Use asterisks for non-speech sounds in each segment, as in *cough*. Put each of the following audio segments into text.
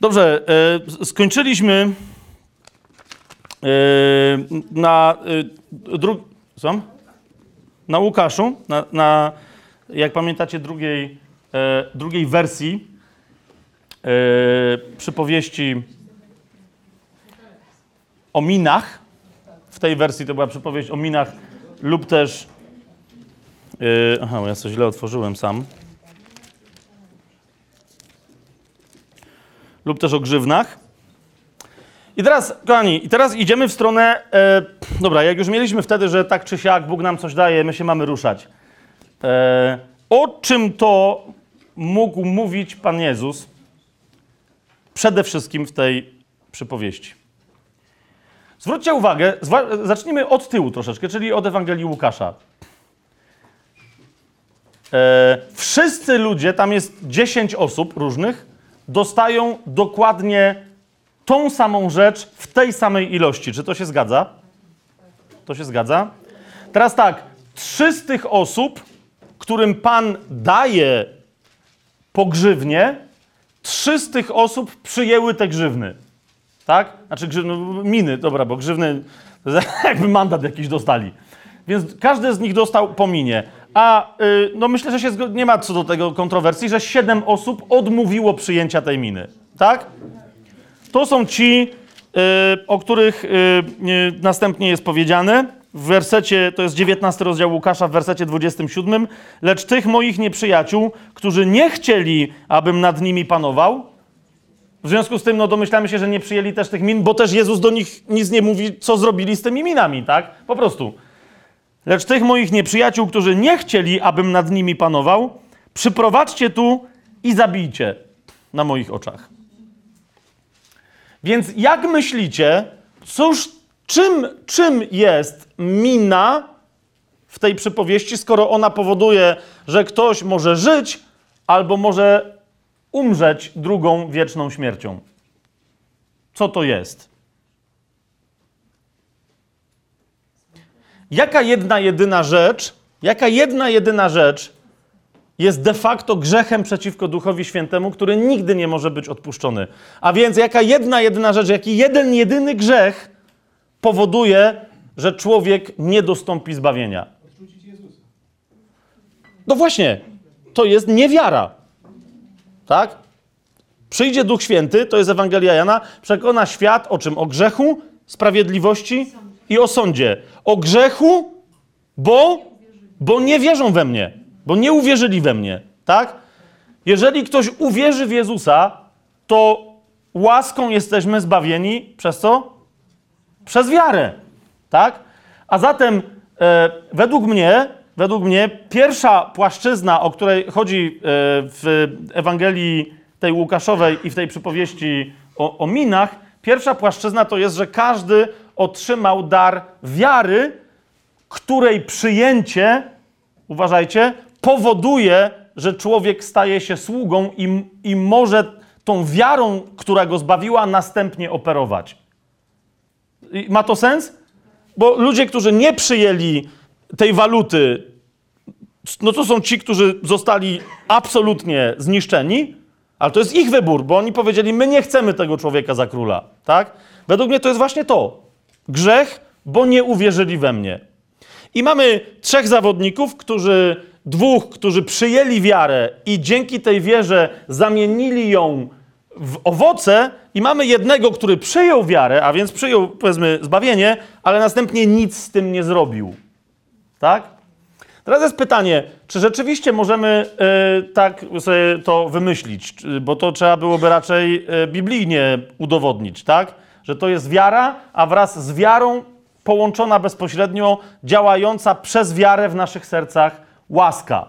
Dobrze, e, skończyliśmy e, na. Co? Na Łukaszu, na, na jak pamiętacie, drugiej, e, drugiej wersji e, przypowieści o minach. W tej wersji to była przypowieść o minach lub też. e, aha, ja coś źle otworzyłem sam. Lub też o grzywnach. I teraz, kochani, i teraz idziemy w stronę. E, dobra, jak już mieliśmy wtedy, że tak czy siak Bóg nam coś daje, my się mamy ruszać. E, o czym to mógł mówić Pan Jezus przede wszystkim w tej przypowieści? Zwróćcie uwagę, zacznijmy od tyłu troszeczkę, czyli od Ewangelii Łukasza. E, wszyscy ludzie, tam jest 10 osób różnych, dostają dokładnie tą samą rzecz w tej samej ilości. Czy to się zgadza? To się zgadza? Teraz tak, trzy z tych osób, którym Pan daje pogrzywnie, trzy z tych osób przyjęły te grzywny. Tak? Znaczy grzywny, miny, dobra, bo grzywny *laughs* jakby mandat jakiś dostali. Więc każdy z nich dostał po minie. A y, no myślę, że się nie ma co do tego kontrowersji, że siedem osób odmówiło przyjęcia tej miny. Tak? To są ci, y, o których y, y, następnie jest powiedziane. W wersecie, to jest 19 rozdział Łukasza, w wersecie 27. Lecz tych moich nieprzyjaciół, którzy nie chcieli, abym nad nimi panował, w związku z tym, no domyślamy się, że nie przyjęli też tych min, bo też Jezus do nich nic nie mówi, co zrobili z tymi minami, tak? Po prostu. Lecz tych moich nieprzyjaciół, którzy nie chcieli, abym nad nimi panował, przyprowadźcie tu i zabijcie na moich oczach. Więc jak myślicie, cóż, czym, czym jest mina w tej przypowieści, skoro ona powoduje, że ktoś może żyć albo może umrzeć drugą wieczną śmiercią? Co to jest? Jaka jedna jedyna rzecz, jaka jedna jedyna rzecz jest de facto grzechem przeciwko Duchowi Świętemu, który nigdy nie może być odpuszczony? A więc jaka jedna jedyna rzecz, jaki jeden jedyny grzech powoduje, że człowiek nie dostąpi zbawienia? No właśnie, to jest niewiara. Tak? Przyjdzie Duch Święty, to jest Ewangelia Jana, przekona świat o czym? O grzechu, sprawiedliwości i o sądzie. O grzechu, bo, bo nie wierzą we mnie, bo nie uwierzyli we mnie. Tak? Jeżeli ktoś uwierzy w Jezusa, to łaską jesteśmy zbawieni przez co? Przez wiarę. Tak? A zatem e, według mnie, według mnie pierwsza płaszczyzna, o której chodzi e, w Ewangelii tej Łukaszowej i w tej przypowieści o, o minach, pierwsza płaszczyzna to jest, że każdy otrzymał dar wiary, której przyjęcie, uważajcie, powoduje, że człowiek staje się sługą i, i może tą wiarą, która go zbawiła, następnie operować. I Ma to sens? Bo ludzie, którzy nie przyjęli tej waluty, no to są ci, którzy zostali absolutnie zniszczeni, ale to jest ich wybór, bo oni powiedzieli, my nie chcemy tego człowieka za króla, tak? Według mnie to jest właśnie to. Grzech, bo nie uwierzyli we mnie. I mamy trzech zawodników, którzy, dwóch, którzy przyjęli wiarę i dzięki tej wierze zamienili ją w owoce i mamy jednego, który przyjął wiarę, a więc przyjął, powiedzmy, zbawienie, ale następnie nic z tym nie zrobił. Tak? Teraz jest pytanie, czy rzeczywiście możemy y, tak sobie to wymyślić, bo to trzeba byłoby raczej y, biblijnie udowodnić, tak? Że to jest wiara, a wraz z wiarą połączona bezpośrednio, działająca przez wiarę w naszych sercach łaska.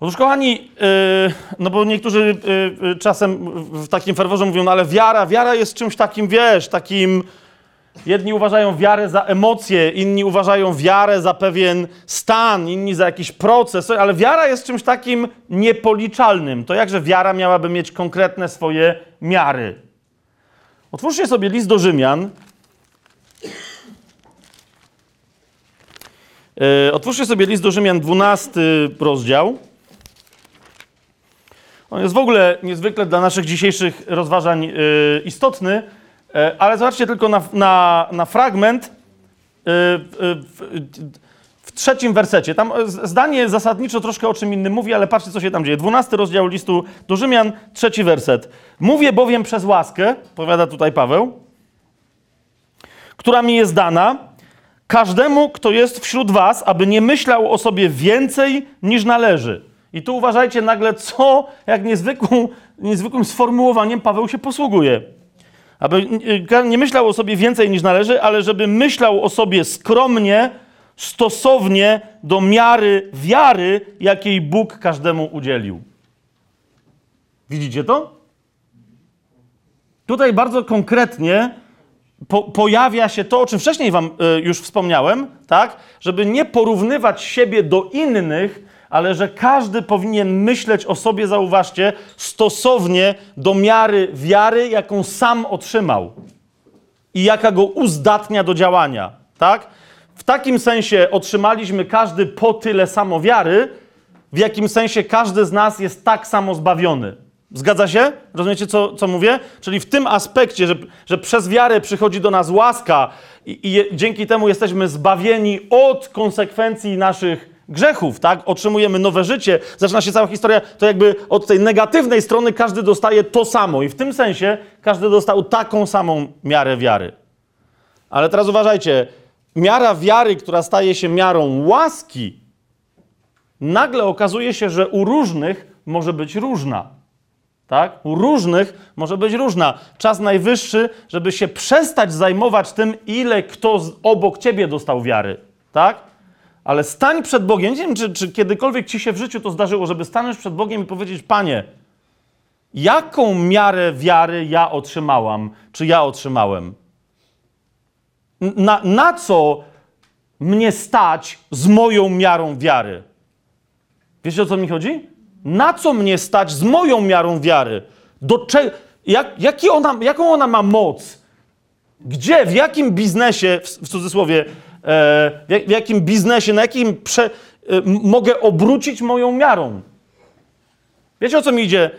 Otóż, kochani, yy, no bo niektórzy yy, czasem w takim ferworze mówią, no ale wiara, wiara jest czymś takim, wiesz, takim... Jedni uważają wiarę za emocje, inni uważają wiarę za pewien stan, inni za jakiś proces, ale wiara jest czymś takim niepoliczalnym. To jakże wiara miałaby mieć konkretne swoje miary? Otwórzcie sobie list do Rzymian. Yy, otwórzcie sobie list do Rzymian, 12 rozdział. On jest w ogóle niezwykle dla naszych dzisiejszych rozważań y, istotny, e, ale zobaczcie tylko na, na, na fragment trzecim wersecie. Tam z- zdanie zasadniczo troszkę o czym innym mówi, ale patrzcie, co się tam dzieje. Dwunasty rozdział listu do Rzymian, trzeci werset. Mówię bowiem przez łaskę, powiada tutaj Paweł, która mi jest dana, każdemu, kto jest wśród was, aby nie myślał o sobie więcej niż należy. I tu uważajcie nagle, co, jak niezwykłą, niezwykłym sformułowaniem Paweł się posługuje. Aby y, nie myślał o sobie więcej niż należy, ale żeby myślał o sobie skromnie, stosownie do miary wiary, jakiej Bóg każdemu udzielił. Widzicie to? Tutaj bardzo konkretnie po, pojawia się to, o czym wcześniej wam y, już wspomniałem, tak? Żeby nie porównywać siebie do innych, ale że każdy powinien myśleć o sobie, zauważcie, stosownie do miary wiary, jaką sam otrzymał i jaka go uzdatnia do działania, tak? W takim sensie otrzymaliśmy każdy po tyle samo wiary, w jakim sensie każdy z nas jest tak samo zbawiony. Zgadza się? Rozumiecie, co, co mówię? Czyli w tym aspekcie, że, że przez wiarę przychodzi do nas łaska i, i dzięki temu jesteśmy zbawieni od konsekwencji naszych grzechów, tak? Otrzymujemy nowe życie, zaczyna się cała historia, to jakby od tej negatywnej strony każdy dostaje to samo i w tym sensie każdy dostał taką samą miarę wiary. Ale teraz uważajcie, miara wiary, która staje się miarą łaski, nagle okazuje się, że u różnych może być różna. Tak? U różnych może być różna. Czas najwyższy, żeby się przestać zajmować tym, ile kto obok ciebie dostał wiary. Tak? Ale stań przed Bogiem. Nie wiem, czy, czy kiedykolwiek ci się w życiu to zdarzyło, żeby stanąć przed Bogiem i powiedzieć: Panie, jaką miarę wiary ja otrzymałam, czy ja otrzymałem? Na, na co mnie stać z moją miarą wiary? Wiecie o co mi chodzi? Na co mnie stać z moją miarą wiary? Do cze... Jak, jaki ona, jaką ona ma moc? Gdzie, w jakim biznesie, w, w cudzysłowie, e, w, jak, w jakim biznesie, na jakim prze, e, mogę obrócić moją miarą? Wiecie o co mi idzie?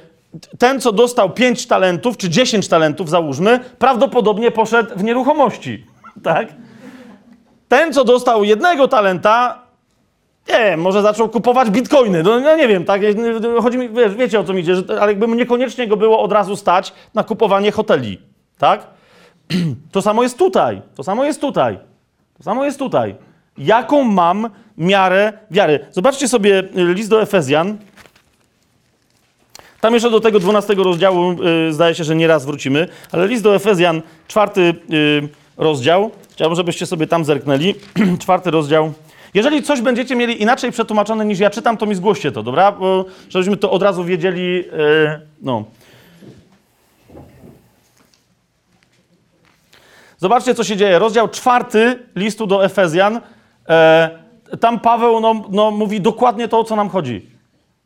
Ten, co dostał 5 talentów, czy 10 talentów, załóżmy, prawdopodobnie poszedł w nieruchomości, tak? Ten, co dostał jednego talenta, nie, może zaczął kupować bitcoiny. No, no nie wiem, tak? Chodzi mi, wiesz, wiecie o co mi idzie, że, ale jakby niekoniecznie go było od razu stać na kupowanie hoteli, tak? *clears throat* To samo jest tutaj. To samo jest tutaj. To samo jest tutaj. Jaką mam miarę wiary? Zobaczcie sobie y, list do Efezjan. Tam jeszcze do tego 12 rozdziału y, zdaje się, że nie raz wrócimy, ale list do Efezjan, czwarty y, rozdział. Chciałbym, żebyście sobie tam zerknęli. *clears throat* czwarty rozdział. Jeżeli coś będziecie mieli inaczej przetłumaczone niż ja czytam, to mi zgłoście to, dobra? Bo żebyśmy to od razu wiedzieli. y, no. Zobaczcie, co się dzieje. Rozdział czwarty listu do Efezjan. E, tam Paweł no, no, mówi dokładnie to, o co nam chodzi.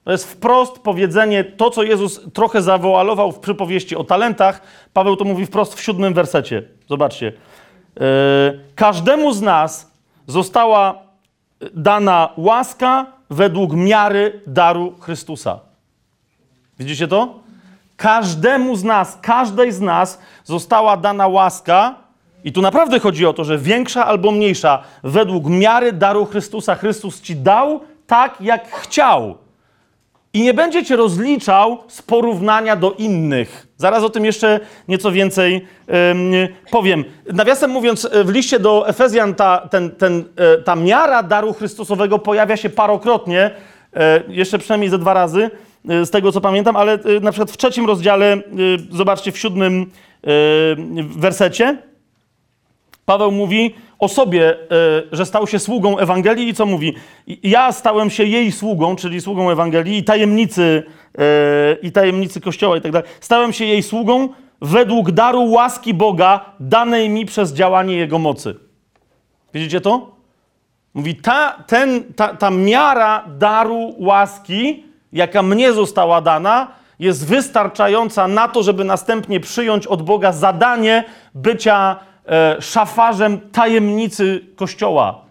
To jest wprost powiedzenie, to co Jezus trochę zawoalował w przypowieści o talentach. Paweł to mówi wprost w siódmym wersecie. Zobaczcie. E, każdemu z nas została dana łaska według miary daru Chrystusa. Widzicie to? Każdemu z nas, każdej z nas została dana łaska, i tu naprawdę chodzi o to, że większa albo mniejsza, według miary daru Chrystusa. Chrystus ci dał tak, jak chciał. I nie będzie cię rozliczał z porównania do innych. Zaraz o tym jeszcze nieco więcej em, powiem. Nawiasem mówiąc, e, w liście do Efezjan ta, ten, ten, e, ta miara daru Chrystusowego pojawia się parokrotnie, e, jeszcze przynajmniej ze dwa razy, e, z tego co pamiętam, ale e, na przykład w trzecim rozdziale, e, zobaczcie w siódmym e, wersecie, Paweł mówi o sobie, e, że stał się sługą Ewangelii i co mówi? Ja stałem się jej sługą, czyli sługą Ewangelii i tajemnicy, e, i tajemnicy Kościoła i tak dalej. Stałem się jej sługą według daru łaski Boga danej mi przez działanie Jego mocy. Widzicie to? Mówi, ta, ten, ta, ta miara daru łaski, jaka mnie została dana, jest wystarczająca na to, żeby następnie przyjąć od Boga zadanie bycia e, szafarzem tajemnicy Kościoła,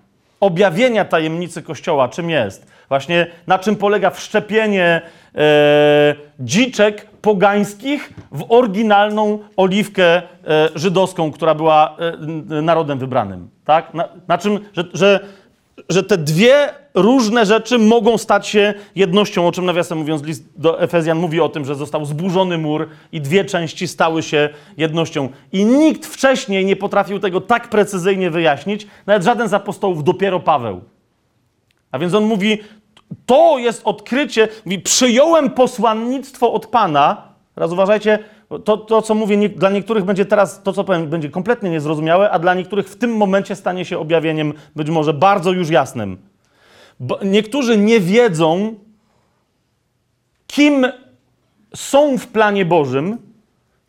objawienia tajemnicy Kościoła, czym jest. Właśnie na czym polega wszczepienie e, dziczek pogańskich w oryginalną oliwkę e, żydowską, która była e, narodem wybranym. Tak? Na, na czym, że, że, że te dwie różne rzeczy mogą stać się jednością, o czym nawiasem mówiąc list do Efezjan mówi o tym, że został zburzony mur i dwie części stały się jednością. I nikt wcześniej nie potrafił tego tak precyzyjnie wyjaśnić, nawet żaden z apostołów, dopiero Paweł. A więc on mówi, to jest odkrycie, mówi, przyjąłem posłannictwo od Pana. Teraz uważajcie, to, to co mówię, nie, dla niektórych będzie teraz, to co powiem, będzie kompletnie niezrozumiałe, a dla niektórych w tym momencie stanie się objawieniem być może bardzo już jasnym. Bo niektórzy nie wiedzą, kim są w planie Bożym,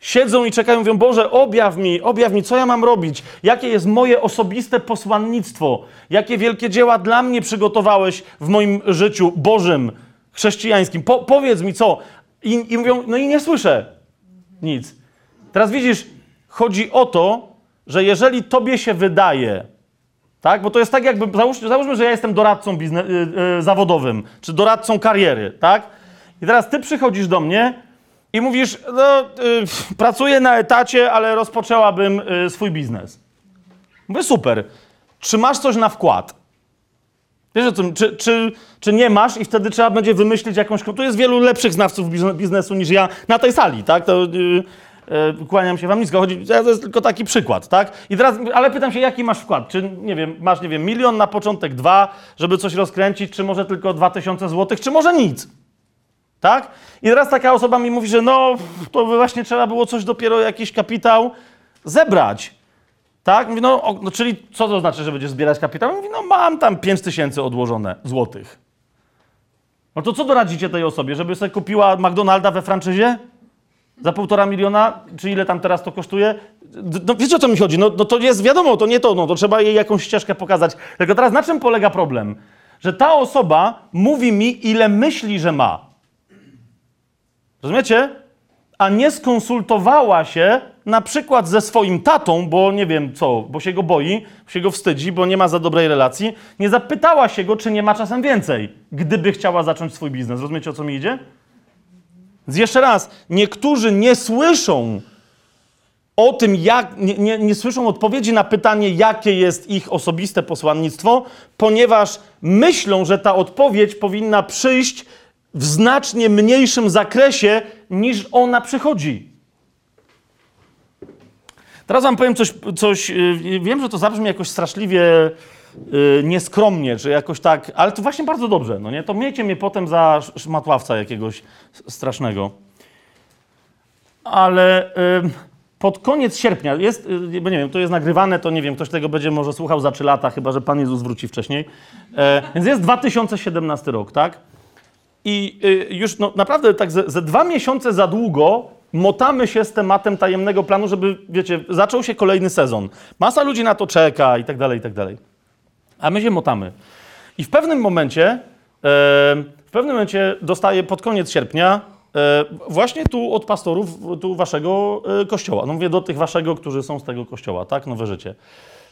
siedzą i czekają, mówią, Boże, objaw mi, objaw mi, co ja mam robić, jakie jest moje osobiste posłannictwo, jakie wielkie dzieła dla mnie przygotowałeś w moim życiu Bożym, chrześcijańskim. Po, powiedz mi co. I, I mówią, no i nie słyszę nic. Teraz widzisz, chodzi o to, że jeżeli tobie się wydaje, tak? Bo to jest tak jakby, załóżmy, załóżmy że ja jestem doradcą bizne, y, y, zawodowym, czy doradcą kariery, tak? I teraz ty przychodzisz do mnie i mówisz, no, y, pracuję na etacie, ale rozpoczęłabym y, swój biznes. Mówię, super. Czy masz coś na wkład? Wiesz o tym, czy, czy, czy nie masz i wtedy trzeba będzie wymyślić jakąś... Tu jest wielu lepszych znawców bizne- biznesu niż ja na tej sali, tak? To yy, yy, kłaniam się wam nisko. Chodzi, to jest tylko taki przykład, tak? I teraz, ale pytam się, jaki masz wkład? Czy, nie wiem, masz, nie wiem, milion na początek, dwa, żeby coś rozkręcić, czy może tylko dwa tysiące złotych, czy może nic? Tak? I teraz taka osoba mi mówi, że no, to właśnie trzeba było coś dopiero, jakiś kapitał zebrać. Tak? Mówi, no, no, czyli co to znaczy, że będziesz zbierać kapitał? Mówi, no mam tam 5 tysięcy odłożone złotych. No to co doradzicie tej osobie? Żeby sobie kupiła McDonalda we franczyzie? Za półtora miliona? Czy ile tam teraz to kosztuje? No, wiecie o co mi chodzi? No, no to jest wiadomo, to nie to, no to trzeba jej jakąś ścieżkę pokazać. Tylko teraz na czym polega problem? Że ta osoba mówi mi, ile myśli, że ma. Rozumiecie? A nie skonsultowała się na przykład ze swoim tatą, bo nie wiem co, bo się go boi, się go wstydzi, bo nie ma za dobrej relacji. Nie zapytała się go, czy nie ma czasem więcej, gdyby chciała zacząć swój biznes. Rozumiecie o co mi idzie? Więc jeszcze raz, niektórzy nie słyszą o tym, jak, nie, nie, nie słyszą odpowiedzi na pytanie, jakie jest ich osobiste posłannictwo, ponieważ myślą, że ta odpowiedź powinna przyjść w znacznie mniejszym zakresie, niż ona przychodzi. Teraz wam powiem coś, coś yy, wiem, że to zabrzmi jakoś straszliwie yy, nieskromnie, czy jakoś tak, ale to właśnie bardzo dobrze, no nie? To miejcie mnie potem za sz- szmatławca jakiegoś strasznego. Ale yy, pod koniec sierpnia jest, yy, bo nie wiem, to jest nagrywane, to nie wiem, ktoś tego będzie może słuchał za 3 lata, chyba że Pan Jezus wróci wcześniej. E, więc jest 2017 rok, tak? I y, już no, naprawdę tak ze, ze dwa miesiące za długo motamy się z tematem tajemnego planu, żeby, wiecie, zaczął się kolejny sezon. Masa ludzi na to czeka i tak dalej, i tak dalej. A my się motamy. I w pewnym momencie, e, w pewnym momencie dostaję pod koniec sierpnia e, właśnie tu od pastorów, tu waszego e, kościoła. No mówię do tych waszego, którzy są z tego kościoła, tak? Nowe życie.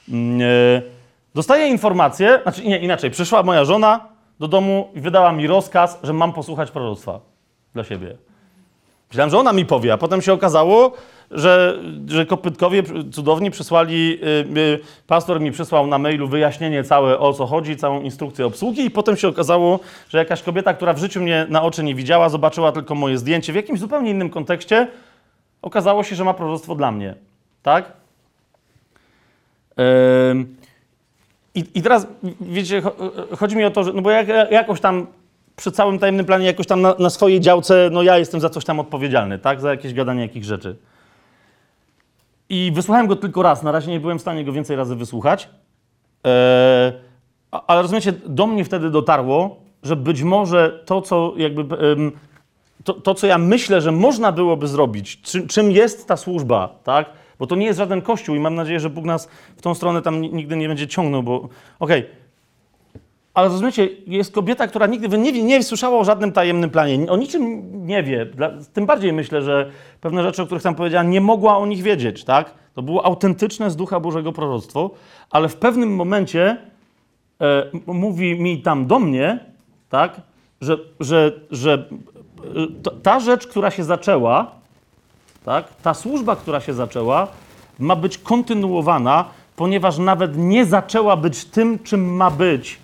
Mm, Dostaję informację, znaczy nie, inaczej, przyszła moja żona do domu i wydała mi rozkaz, że mam posłuchać proroctwa dla siebie. Myślałem, że ona mi powie, a potem się okazało, że, że kopytkowie cudowni przysłali, y, y, pastor mi przysłał na mailu wyjaśnienie całe o co chodzi, całą instrukcję obsługi i potem się okazało, że jakaś kobieta, która w życiu mnie na oczy nie widziała, zobaczyła tylko moje zdjęcie w jakimś zupełnie innym kontekście, okazało się, że ma proroctwo dla mnie. Tak? Ym, i, I teraz, wiecie, cho- chodzi mi o to, że, no bo jak, jakoś tam przy całym tajemnym planie, jakoś tam na, na swojej działce, no ja jestem za coś tam odpowiedzialny, tak? Za jakieś gadanie jakichś rzeczy. I wysłuchałem go tylko raz, na razie nie byłem w stanie go więcej razy wysłuchać. Eee, ale rozumiecie, do mnie wtedy dotarło, że być może to, co jakby. em, to, to, co ja myślę, że można byłoby zrobić, czym, czym jest ta służba, tak? Bo to nie jest żaden kościół i mam nadzieję, że Bóg nas w tą stronę tam ni- nigdy nie będzie ciągnął, bo okej. Ale rozumiecie, jest kobieta, która nigdy nie, nie słyszała o żadnym tajemnym planie, o niczym nie wie. Dla, tym bardziej myślę, że pewne rzeczy, o których tam powiedziała, nie mogła o nich wiedzieć, tak? To było autentyczne z Ducha Bożego proroctwo, ale w pewnym momencie e, mówi mi tam do mnie, tak? Że, że, że to- ta rzecz, która się zaczęła, tak? Ta służba, która się zaczęła, ma być kontynuowana, ponieważ nawet nie zaczęła być tym, czym ma być,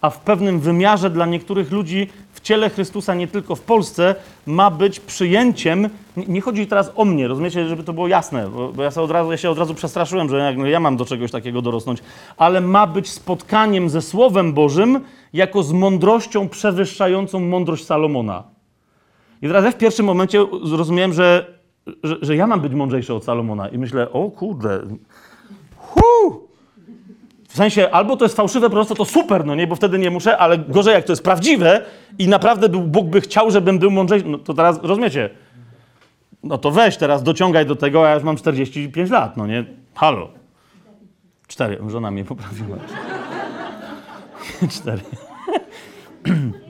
a w pewnym wymiarze dla niektórych ludzi w ciele Chrystusa, nie tylko w Polsce, ma być przyjęciem. Nie, chodzi teraz o mnie, rozumiecie, żeby to było jasne, bo, ja, sobie od razu, ja się od razu przestraszyłem, że ja mam do czegoś takiego dorosnąć, ale ma być spotkaniem ze Słowem Bożym jako z mądrością przewyższającą mądrość Salomona. I teraz ja w pierwszym momencie zrozumiałem, że, że, że ja mam być mądrzejszy od Salomona. I myślę, o kurde, hu! Sensie, albo to jest fałszywe proroctwo, to super, no nie, bo wtedy nie muszę, ale gorzej jak to jest prawdziwe i naprawdę Bóg by chciał, żebym był mądrzejszy, no to teraz, rozumiecie? No to weź teraz, dociągaj do tego, a ja już mam 45 lat, no nie? Halo. Cztery, żona mnie poprawiła. *laughs* Cztery. *clears throat*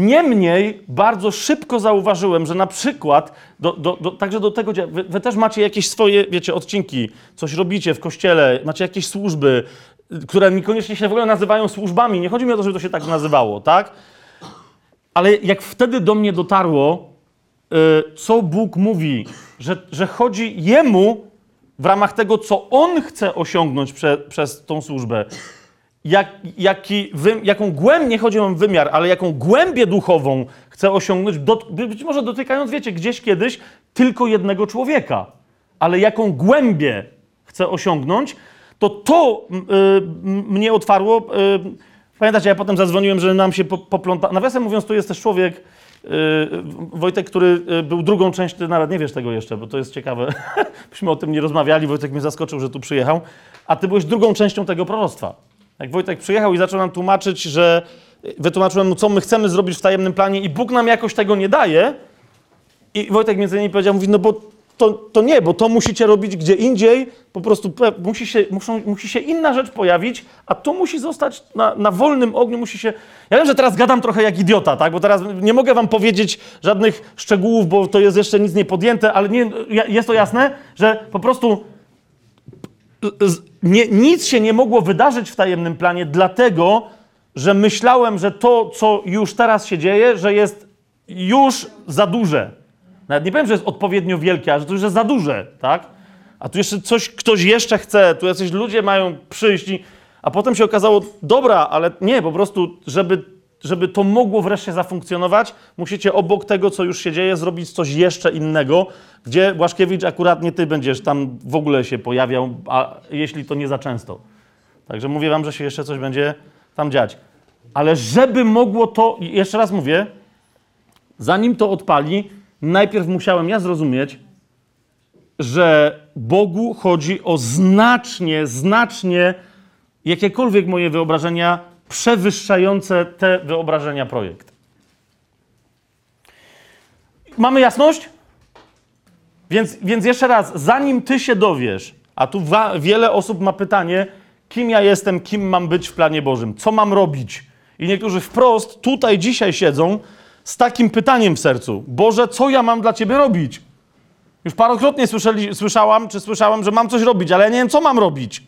Niemniej bardzo szybko zauważyłem, że na przykład, do, do, do, także do tego, wy, wy też macie jakieś swoje, wiecie, odcinki, coś robicie w kościele, macie jakieś służby, które niekoniecznie się w ogóle nazywają służbami. Nie chodzi mi o to, żeby to się tak nazywało, tak? Ale jak wtedy do mnie dotarło, y, co Bóg mówi, że, że chodzi Jemu w ramach tego, co On chce osiągnąć prze, przez tą służbę, jak, jaki wy, jaką głębię, nie chodzi o wymiar, ale jaką głębię duchową chce osiągnąć, być może dotykając, wiecie, gdzieś kiedyś tylko jednego człowieka, ale jaką głębię chce osiągnąć, to to y, mnie otwarło. Y, pamiętacie, ja potem zadzwoniłem, że nam się po, popląta. Nawiasem mówiąc, tu jest też człowiek, y, Wojtek, który y, był drugą część, ty nawet nie wiesz tego jeszcze, bo to jest ciekawe. *laughs* Byśmy o tym nie rozmawiali, Wojtek mnie zaskoczył, że tu przyjechał, a ty byłeś drugą częścią tego proroctwa. Jak Wojtek przyjechał i zaczął nam tłumaczyć, że wytłumaczyłem mu, co my chcemy zrobić w tajemnym planie i Bóg nam jakoś tego nie daje. I Wojtek między innymi powiedział, mówi, no bo to, to nie, bo to musicie robić gdzie indziej, po prostu musi się, muszą, musi się inna rzecz pojawić, a to musi zostać na, na wolnym ogniu, musi się... Ja wiem, że teraz gadam trochę jak idiota, tak, bo teraz nie mogę wam powiedzieć żadnych szczegółów, bo to jest jeszcze nic nie podjęte, ale nie, jest to jasne, że po prostu nie, nic się nie mogło wydarzyć w tajemnym planie, dlatego, że myślałem, że to, co już teraz się dzieje, że jest już za duże. Nawet nie powiem, że jest odpowiednio wielkie, ale że to już jest za duże, tak? A tu jeszcze coś, ktoś jeszcze chce, tu jacyś ludzie mają przyjść i... A potem się okazało, dobra, ale nie, po prostu, żeby, żeby to mogło wreszcie zafunkcjonować, musicie obok tego, co już się dzieje, zrobić coś jeszcze innego, gdzie Błaszkiewicz akurat nie ty będziesz tam w ogóle się pojawiał, a jeśli to nie za często. Także mówię wam, że się jeszcze coś będzie tam dziać. Ale żeby mogło to, jeszcze raz mówię, zanim to odpali, najpierw musiałem ja zrozumieć, że Bogu chodzi o znacznie, znacznie jakiekolwiek moje wyobrażenia przewyższające te wyobrażenia projekt. Mamy jasność? Więc, więc jeszcze raz, zanim ty się dowiesz, a tu wiele osób ma pytanie, kim ja jestem, kim mam być w planie Bożym, co mam robić. I niektórzy wprost tutaj dzisiaj siedzą z takim pytaniem w sercu: Boże, co ja mam dla ciebie robić? Już parokrotnie słyszeli, słyszałam, czy słyszałem, że mam coś robić, ale ja nie wiem, co mam robić.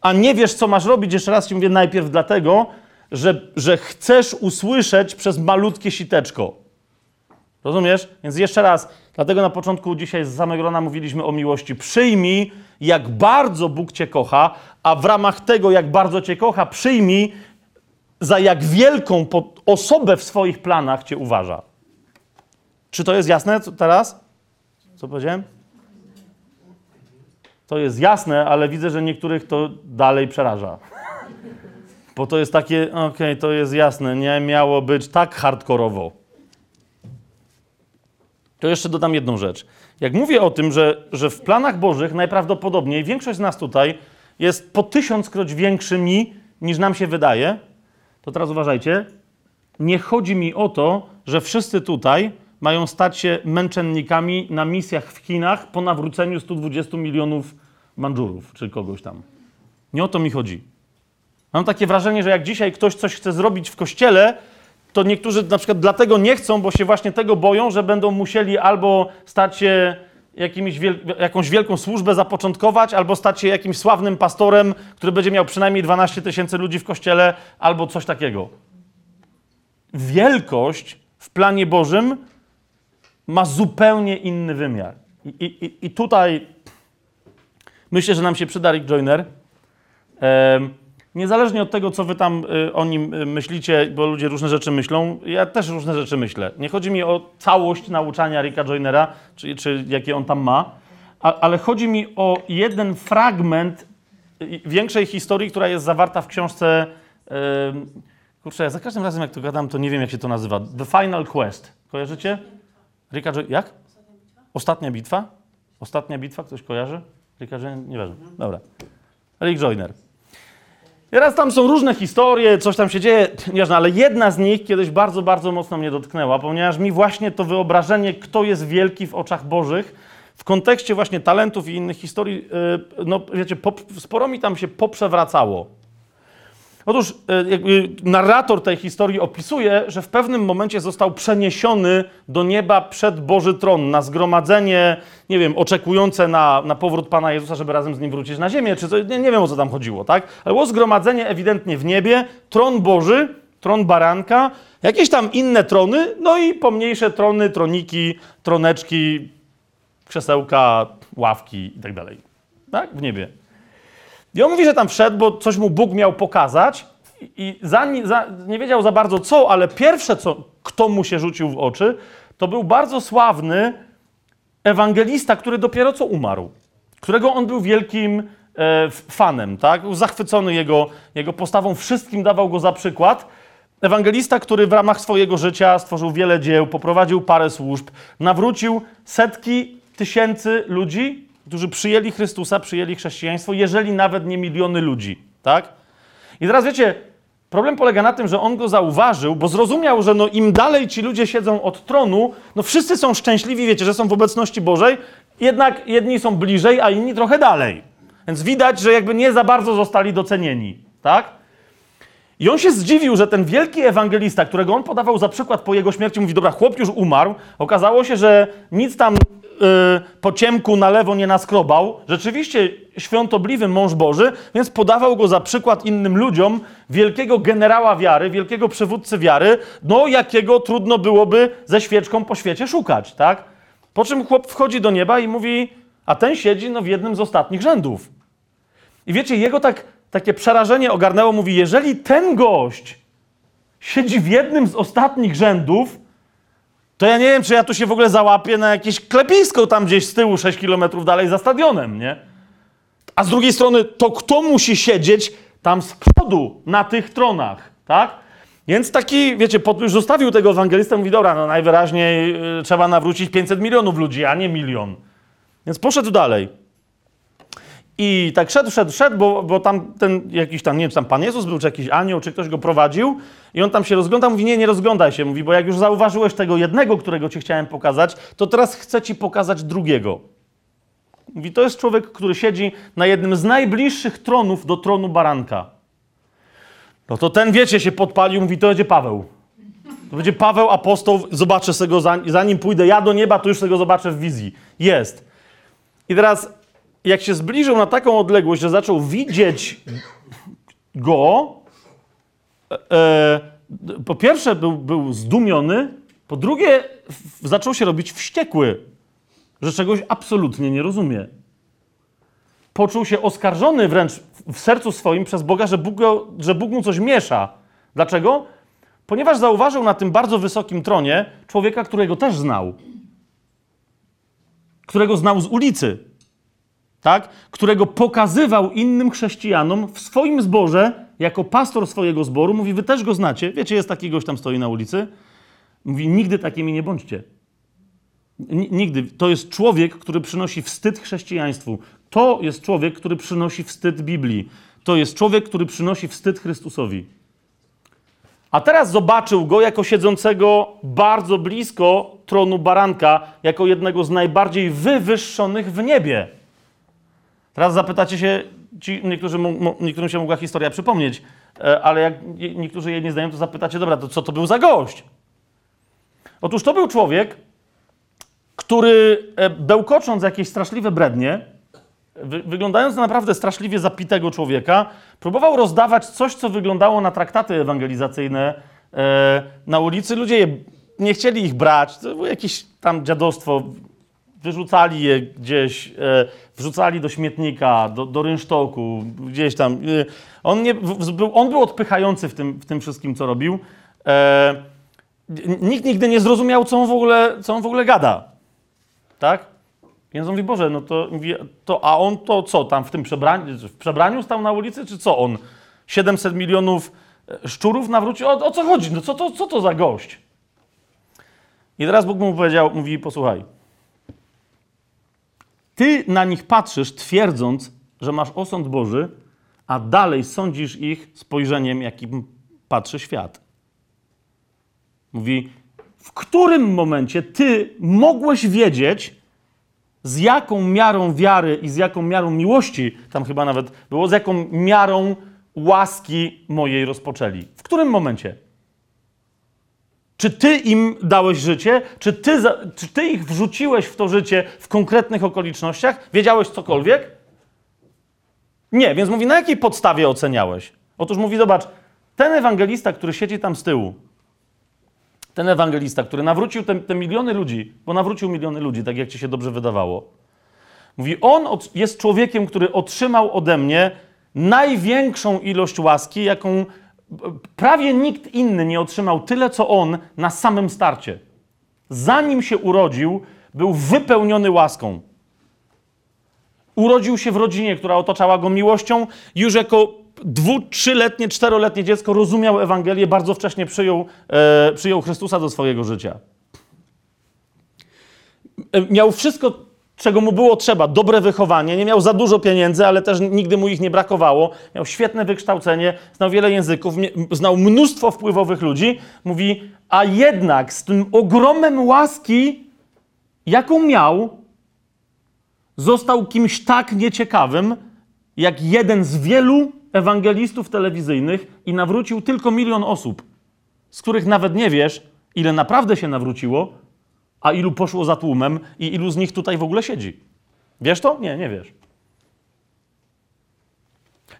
A nie wiesz, co masz robić, jeszcze raz ci mówię, najpierw dlatego, że, że chcesz usłyszeć przez malutkie siteczko. Rozumiesz? Więc jeszcze raz, dlatego na początku dzisiaj z samego rana mówiliśmy o miłości. Przyjmij, jak bardzo Bóg cię kocha, a w ramach tego, jak bardzo cię kocha, przyjmij, za jak wielką osobę w swoich planach cię uważa. Czy to jest jasne teraz? Co powiedziałem? To jest jasne, ale widzę, że niektórych to dalej przeraża. Bo to jest takie, okej, to jest jasne, nie miało być tak hardkorowo. To jeszcze dodam jedną rzecz. Jak mówię o tym, że, że w planach Bożych najprawdopodobniej większość z nas tutaj jest po tysiąckroć większymi niż nam się wydaje, to teraz uważajcie. Nie chodzi mi o to, że wszyscy tutaj mają stać się męczennikami na misjach w Chinach po nawróceniu 120 milionów Mandżurów czy kogoś tam. Nie o to mi chodzi. Mam takie wrażenie, że jak dzisiaj ktoś coś chce zrobić w kościele, to niektórzy na przykład dlatego nie chcą, bo się właśnie tego boją, że będą musieli albo stać się wiel jakąś wielką służbę zapoczątkować, albo stać się jakimś sławnym pastorem, który będzie miał przynajmniej 12 tysięcy ludzi w kościele, albo coś takiego. wielkość w planie Bożym ma zupełnie inny wymiar. I, i, i tutaj myślę, że nam się przyda Rick Joyner. Niezależnie od tego, co wy tam y, o nim y, myślicie, bo ludzie różne rzeczy myślą, ja też różne rzeczy myślę. Nie chodzi mi o całość nauczania Ricka Joynera, czy, czy jakie on tam ma, a, ale chodzi mi o jeden fragment y, większej historii, która jest zawarta w książce. em, kurczę, ja za każdym razem, jak to gadam, to nie wiem, jak się to nazywa. The Final Quest. Kojarzycie? Ricka Joy- Jak? Ostatnia bitwa? Ostatnia bitwa? Ktoś kojarzy? Joyner? Nieważne. Dobra. Rick Joyner. I Teraz tam są różne historie, coś tam się dzieje, nieważne, ale jedna z nich kiedyś bardzo, bardzo mocno mnie dotknęła, ponieważ mi właśnie to wyobrażenie, kto jest wielki w oczach Bożych, w kontekście właśnie talentów i innych historii, yy, no wiecie, sporo mi tam się poprzewracało. Otóż yy, jakby narrator tej historii opisuje, że w pewnym momencie został przeniesiony do nieba przed Boży Tron na zgromadzenie, nie wiem, oczekujące na, na powrót Pana Jezusa, żeby razem z Nim wrócić na ziemię, czy nie, nie wiem o co tam chodziło, tak? Ale było zgromadzenie ewidentnie w niebie, tron Boży, tron baranka, jakieś tam inne trony, no i pomniejsze trony, troniki, troneczki, krzesełka, ławki i tak dalej. Tak? W niebie. I on mówi, że tam wszedł, bo coś mu Bóg miał pokazać i- za, za, nie wiedział za bardzo co, ale pierwsze, co, kto mu się rzucił w oczy, to był bardzo sławny ewangelista, który dopiero co umarł, którego on był wielkim e, fanem, tak? Był zachwycony jego, jego postawą, wszystkim dawał go za przykład. Ewangelista, który w ramach swojego życia stworzył wiele dzieł, poprowadził parę służb, nawrócił setki tysięcy ludzi, którzy przyjęli Chrystusa, przyjęli chrześcijaństwo, jeżeli nawet nie miliony ludzi, tak? I teraz wiecie, problem polega na tym, że on go zauważył, bo zrozumiał, że no im dalej ci ludzie siedzą od tronu, no wszyscy są szczęśliwi, wiecie, że są w obecności Bożej, jednak jedni są bliżej, a inni trochę dalej. Więc widać, że jakby nie za bardzo zostali docenieni, tak? I on się zdziwił, że ten wielki ewangelista, którego on podawał za przykład po jego śmierci, mówi, dobra, chłop już umarł. Okazało się, że nic tam yy, po ciemku na lewo nie naskrobał. Rzeczywiście świątobliwy mąż Boży, więc podawał go za przykład innym ludziom, wielkiego generała wiary, wielkiego przywódcy wiary, no jakiego trudno byłoby ze świeczką po świecie szukać, tak? Po czym chłop wchodzi do nieba i mówi, a ten siedzi no, w jednym z ostatnich rzędów. I wiecie, jego tak, takie przerażenie ogarnęło, mówi, jeżeli ten gość siedzi w jednym z ostatnich rzędów, to ja nie wiem, czy ja tu się w ogóle załapię na jakieś klepisko tam gdzieś z tyłu, 6 kilometrów dalej za stadionem, nie? A z drugiej strony, to kto musi siedzieć tam z przodu, na tych tronach, tak? Więc taki, wiecie, pod, już zostawił tego ewangelistę, mówi, dobra, no najwyraźniej y, trzeba nawrócić 500 milionów ludzi, a nie milion. Więc poszedł dalej. I tak szedł, szedł, szedł, bo, bo tam ten jakiś tam, nie wiem, czy tam Pan Jezus był, czy jakiś anioł, czy ktoś go prowadził i on tam się rozgląda, mówi, nie, nie rozglądaj się, mówi, bo jak już zauważyłeś tego jednego, którego ci chciałem pokazać, to teraz chcę ci pokazać drugiego. Mówi, to jest człowiek, który siedzi na jednym z najbliższych tronów do tronu baranka. No to ten, wiecie, się podpalił, mówi, to będzie Paweł. To będzie Paweł, apostoł, zobaczę sobie go, zanim, pójdę ja do nieba, to już sobie go zobaczę w wizji. Jest. I teraz, jak się zbliżył na taką odległość, że zaczął widzieć go, e, e, po pierwsze był, był zdumiony, po drugie zaczął się robić wściekły, że czegoś absolutnie nie rozumie. Poczuł się oskarżony wręcz w sercu swoim przez Boga, że Bóg, go, że Bóg mu coś miesza. Dlaczego? Ponieważ zauważył na tym bardzo wysokim tronie człowieka, którego też znał. Którego znał z ulicy tak? którego pokazywał innym chrześcijanom w swoim zborze, jako pastor swojego zboru, mówi, wy też go znacie, wiecie, jest taki gość tam stoi na ulicy, mówi, nigdy takimi nie bądźcie. N- nigdy. To jest człowiek, który przynosi wstyd chrześcijaństwu. To jest człowiek, który przynosi wstyd Biblii. To jest człowiek, który przynosi wstyd Chrystusowi. A teraz zobaczył go jako siedzącego bardzo blisko tronu baranka, jako jednego z najbardziej wywyższonych w niebie. Teraz zapytacie się, ci, niektórzy, niektórym się mogła historia przypomnieć, e, ale jak nie- niektórzy jej nie znają, to zapytacie, dobra, to co to był za gość? Otóż to był człowiek, który e, bełkocząc jakieś straszliwe brednie, wy, wyglądając na naprawdę straszliwie zapitego człowieka, próbował rozdawać coś, co wyglądało na traktaty ewangelizacyjne e, na ulicy. Ludzie je, nie chcieli ich brać. To było jakieś tam dziadostwo. Wyrzucali je gdzieś, e, wrzucali do śmietnika, do, do rynsztoku, gdzieś tam. E, on, nie, był, on był odpychający w tym, w tym wszystkim, co robił. E, nikt nigdy nie zrozumiał, co on w ogóle, co on w ogóle gada. Tak? Więc on mówi, Boże, no to, to a on to co, tam w tym przebraniu, w przebraniu stał na ulicy, czy co on? 700 milionów szczurów nawrócił? O, o co chodzi? No co to, co to za gość? I teraz Bóg mu powiedział, mówi, posłuchaj, ty na nich patrzysz, twierdząc, że masz osąd Boży, a dalej sądzisz ich spojrzeniem, jakim patrzy świat. Mówi, w którym momencie ty mogłeś wiedzieć, z jaką miarą wiary i z jaką miarą miłości, tam chyba nawet było, z jaką miarą łaski mojej rozpoczęli. W którym momencie? Czy ty im dałeś życie? Czy ty, za, czy ty ich wrzuciłeś w to życie w konkretnych okolicznościach? Wiedziałeś cokolwiek? Nie, więc mówi, na jakiej podstawie oceniałeś? Otóż mówi, zobacz, ten ewangelista, który siedzi tam z tyłu, ten ewangelista, który nawrócił te, te, miliony ludzi, bo nawrócił miliony ludzi, tak jak ci się dobrze wydawało. Mówi, on od, jest człowiekiem, który otrzymał ode mnie największą ilość łaski, jaką prawie nikt inny nie otrzymał tyle, co on na samym starcie. Zanim się urodził, był wypełniony łaską. Urodził się w rodzinie, która otaczała go miłością. Już jako dwu, trzyletnie, czteroletnie dziecko rozumiał Ewangelię, bardzo wcześnie przyjął, e, przyjął Chrystusa do swojego życia. E, miał wszystko, czego mu było trzeba, dobre wychowanie, nie miał za dużo pieniędzy, ale też nigdy mu ich nie brakowało. Miał świetne wykształcenie, znał wiele języków, znał mnóstwo wpływowych ludzi. Mówi, a jednak z tym ogromem łaski, jaką miał, został kimś tak nieciekawym, jak jeden z wielu ewangelistów telewizyjnych i nawrócił tylko milion osób, z których nawet nie wiesz, ile naprawdę się nawróciło, a ilu poszło za tłumem i ilu z nich tutaj w ogóle siedzi. Wiesz to? Nie, nie wiesz.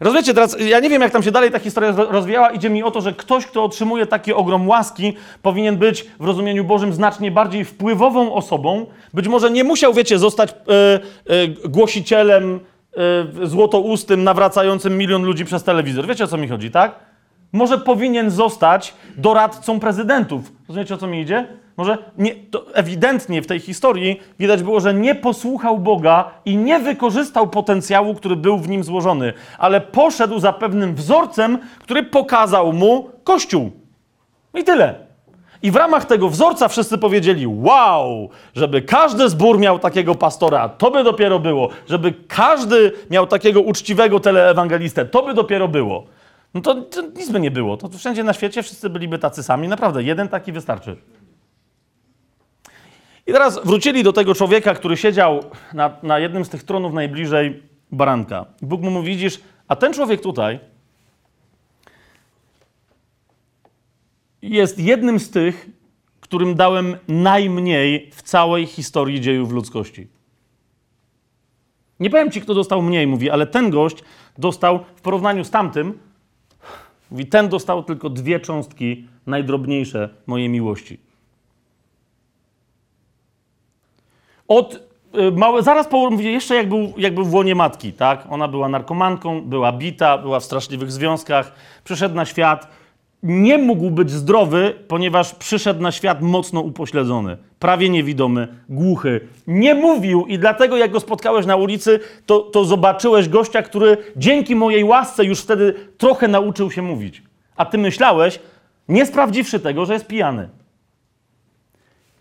Rozumiecie, teraz ja nie wiem, jak tam się dalej ta historia rozwijała. Idzie mi o to, że ktoś, kto otrzymuje taki ogrom łaski, powinien być w rozumieniu Bożym znacznie bardziej wpływową osobą. Być może nie musiał, wiecie, zostać yy, yy, głosicielem yy, złotoustym, nawracającym milion ludzi przez telewizor. Wiecie, o co mi chodzi, tak? Może powinien zostać doradcą prezydentów. Rozumiecie, o co mi idzie? Może nie, ewidentnie w tej historii widać było, że nie posłuchał Boga i nie wykorzystał potencjału, który był w nim złożony, ale poszedł za pewnym wzorcem, który pokazał mu Kościół. I tyle. I w ramach tego wzorca wszyscy powiedzieli: Wow, żeby każdy zbór miał takiego pastora, to by dopiero było. Żeby każdy miał takiego uczciwego teleewangelistę, to by dopiero było. No to, to nic by nie było. To wszędzie na świecie wszyscy byliby tacy sami. Naprawdę, jeden taki wystarczy. I teraz wrócili do tego człowieka, który siedział na, na jednym z tych tronów najbliżej baranka. Bóg mu mówi, widzisz, a ten człowiek tutaj jest jednym z tych, którym dałem najmniej w całej historii dziejów ludzkości. Nie powiem ci, kto dostał mniej, mówi, ale ten gość dostał w porównaniu z tamtym, mówi, ten dostał tylko dwie cząstki najdrobniejsze mojej miłości. Od y, małe, zaraz po, mówię, jeszcze jak był, jak był w łonie matki, tak? Ona była narkomanką, była bita, była w straszliwych związkach, przyszedł na świat. Nie mógł być zdrowy, ponieważ przyszedł na świat mocno upośledzony, prawie niewidomy, głuchy. Nie mówił i dlatego jak go spotkałeś na ulicy, to, to zobaczyłeś gościa, który dzięki mojej łasce już wtedy trochę nauczył się mówić. A ty myślałeś, nie sprawdziwszy tego, że jest pijany.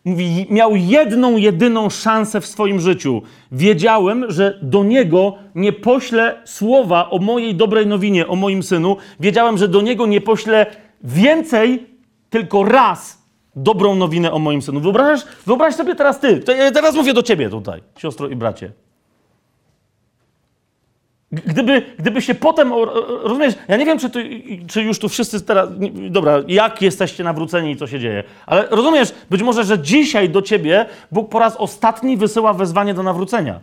Mówi, miał jedną, jedyną szansę w swoim życiu. Wiedziałem, że do niego nie poślę słowa o mojej dobrej nowinie, o moim synu. Wiedziałem, że do niego nie poślę więcej, tylko raz dobrą nowinę o moim synu. Wyobraź, wyobraź sobie teraz ty. Teraz mówię do ciebie tutaj, siostro i bracie. Gdyby, gdyby się potem, rozumiesz, ja nie wiem, czy, czy już tu wszyscy teraz, dobra, jak jesteście nawróceni i co się dzieje, ale rozumiesz, być może, że dzisiaj do ciebie Bóg po raz ostatni wysyła wezwanie do nawrócenia.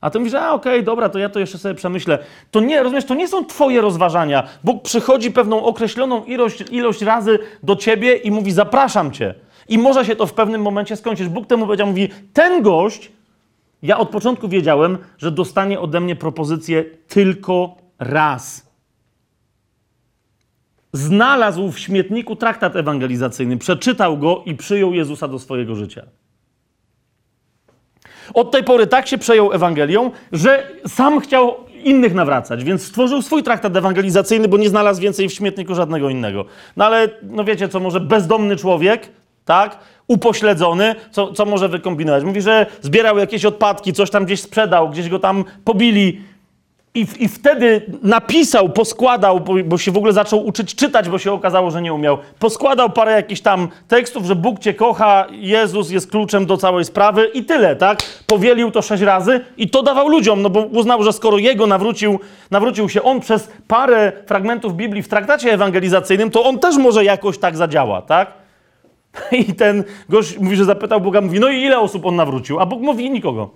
A ty mówisz, a okej, dobra, to ja to jeszcze sobie przemyślę. To nie, rozumiesz, to nie są twoje rozważania. Bóg przychodzi pewną określoną ilość, ilość razy do ciebie i mówi, zapraszam cię. I może się to w pewnym momencie skończyć. Bóg temu powiedział, mówi, ten gość, ja od początku wiedziałem, że dostanie ode mnie propozycję tylko raz. Znalazł w śmietniku traktat ewangelizacyjny, przeczytał go i przyjął Jezusa do swojego życia. Od tej pory tak się przejął Ewangelią, że sam chciał innych nawracać, więc stworzył swój traktat ewangelizacyjny, bo nie znalazł więcej w śmietniku żadnego innego. No ale, no wiecie co, może bezdomny człowiek, tak, upośledzony, co, co może wykombinować? Mówi, że zbierał jakieś odpadki, coś tam gdzieś sprzedał, gdzieś go tam pobili, i, I wtedy napisał, poskładał, bo, bo się w ogóle zaczął uczyć czytać, bo się okazało, że nie umiał. Poskładał parę jakichś tam tekstów, że Bóg cię kocha, Jezus jest kluczem do całej sprawy i tyle, tak? Powielił to sześć razy i to dawał ludziom, no bo uznał, że skoro jego nawrócił, nawrócił się on przez parę fragmentów Biblii w traktacie ewangelizacyjnym, to on też może jakoś tak zadziała, tak? *laughs* I ten gość mówi, że zapytał Boga, mówi, no i ile osób on nawrócił? A Bóg mówi, nikogo.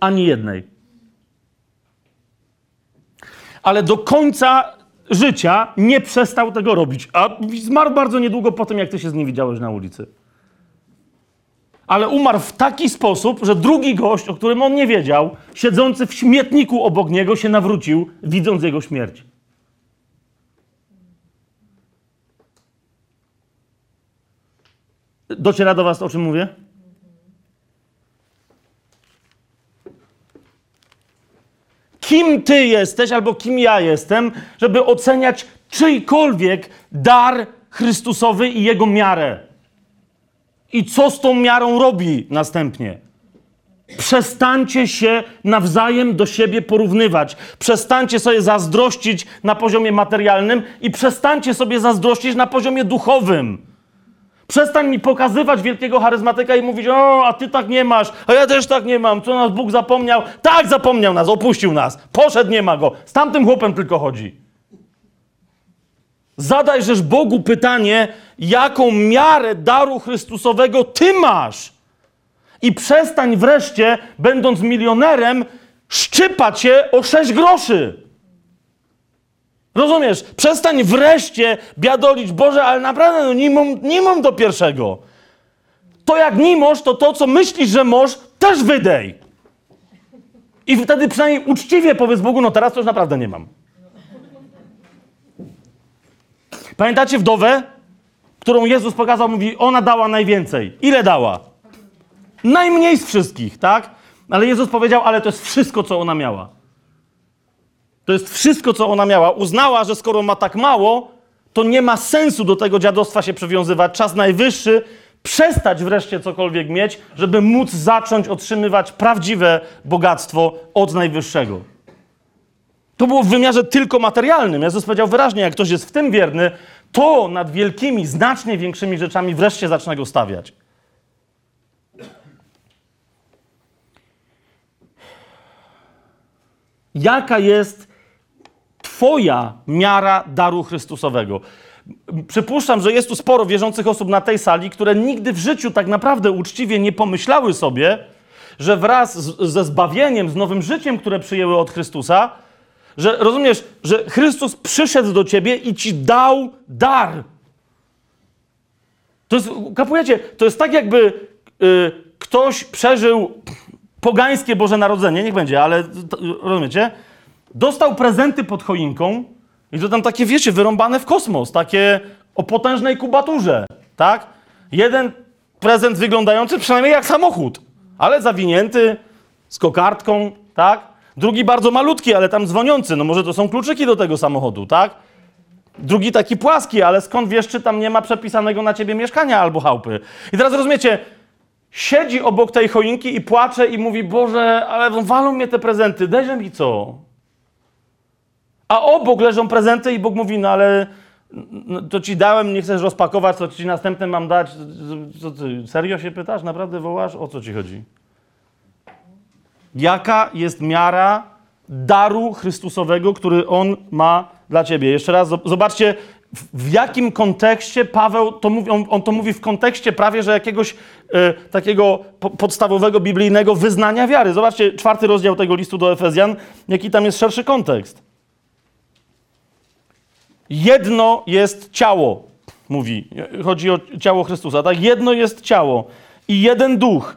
Ani jednej ale do końca życia nie przestał tego robić. A zmarł bardzo niedługo po tym, jak ty się z nim widziałeś na ulicy. Ale umarł w taki sposób, że drugi gość, o którym on nie wiedział, siedzący w śmietniku obok niego, się nawrócił, widząc jego śmierć. Dociera do was, o czym mówię? kim ty jesteś albo kim ja jestem, żeby oceniać czyjkolwiek dar Chrystusowy i jego miarę. I co z tą miarą robi następnie. Przestańcie się nawzajem do siebie porównywać. Przestańcie sobie zazdrościć na poziomie materialnym i przestańcie sobie zazdrościć na poziomie duchowym. Przestań mi pokazywać wielkiego charyzmatyka i mówić, o, a ty tak nie masz, a ja też tak nie mam, co nas Bóg zapomniał? Tak, zapomniał nas, opuścił nas, poszedł, nie ma go. Z tamtym chłopem tylko chodzi. Zadaj Bogu pytanie, jaką miarę daru Chrystusowego ty masz. I przestań wreszcie, będąc milionerem, szczypać się o sześć groszy. Rozumiesz? Przestań wreszcie biadolić, Boże, ale naprawdę no, nie, mam, nie mam do pierwszego. To jak nie możesz, to to, co myślisz, że możesz, też wydej. I wtedy przynajmniej uczciwie powiedz Bogu, no teraz to już naprawdę nie mam. Pamiętacie wdowę, którą Jezus pokazał, mówi, ona dała najwięcej. Ile dała? Najmniej z wszystkich, tak? Ale Jezus powiedział, ale to jest wszystko, co ona miała. To jest wszystko, co ona miała. Uznała, że skoro ma tak mało, to nie ma sensu do tego dziadostwa się przywiązywać. Czas najwyższy przestać wreszcie cokolwiek mieć, żeby móc zacząć otrzymywać prawdziwe bogactwo od najwyższego. To było w wymiarze tylko materialnym. Jezus powiedział wyraźnie, jak ktoś jest w tym wierny, to nad wielkimi, znacznie większymi rzeczami wreszcie zacznę go stawiać. Jaka jest Twoja miara daru Chrystusowego? Przypuszczam, że jest tu sporo wierzących osób na tej sali, które nigdy w życiu tak naprawdę uczciwie nie pomyślały sobie, że wraz z, ze zbawieniem, z nowym życiem, które przyjęły od Chrystusa, że rozumiesz, że Chrystus przyszedł do ciebie i ci dał dar. To jest, kapujecie, to jest tak jakby y, ktoś przeżył pogańskie Boże Narodzenie, niech będzie, ale rozumiecie? Dostał prezenty pod choinką i to tam takie, wiecie, wyrąbane w kosmos, takie o potężnej kubaturze, tak? Jeden prezent wyglądający przynajmniej jak samochód, ale zawinięty, z kokardką, tak? Drugi bardzo malutki, ale tam dzwoniący, no może to są kluczyki do tego samochodu, tak? Drugi taki płaski, ale skąd wiesz, czy tam nie ma przepisanego na ciebie mieszkania albo chałupy? I teraz rozumiecie, siedzi obok tej choinki i płacze i mówi, Boże, ale walą mnie te prezenty, dajże mi co? A obok leżą prezenty i Bóg mówi, no ale no, to ci dałem, nie chcesz rozpakować, co ci następne mam dać. Co ty, serio się pytasz? Naprawdę wołasz? O co ci chodzi? Jaka jest miara daru Chrystusowego, który On ma dla ciebie? Jeszcze raz, zobaczcie, w, jakim kontekście Paweł to mówi, on, on to mówi w kontekście prawie, że jakiegoś e, takiego po, podstawowego biblijnego wyznania wiary. Zobaczcie, czwarty rozdział tego listu do Efezjan, jaki tam jest szerszy kontekst. Jedno jest ciało, mówi. Chodzi o ciało Chrystusa, tak? Jedno jest ciało i jeden duch.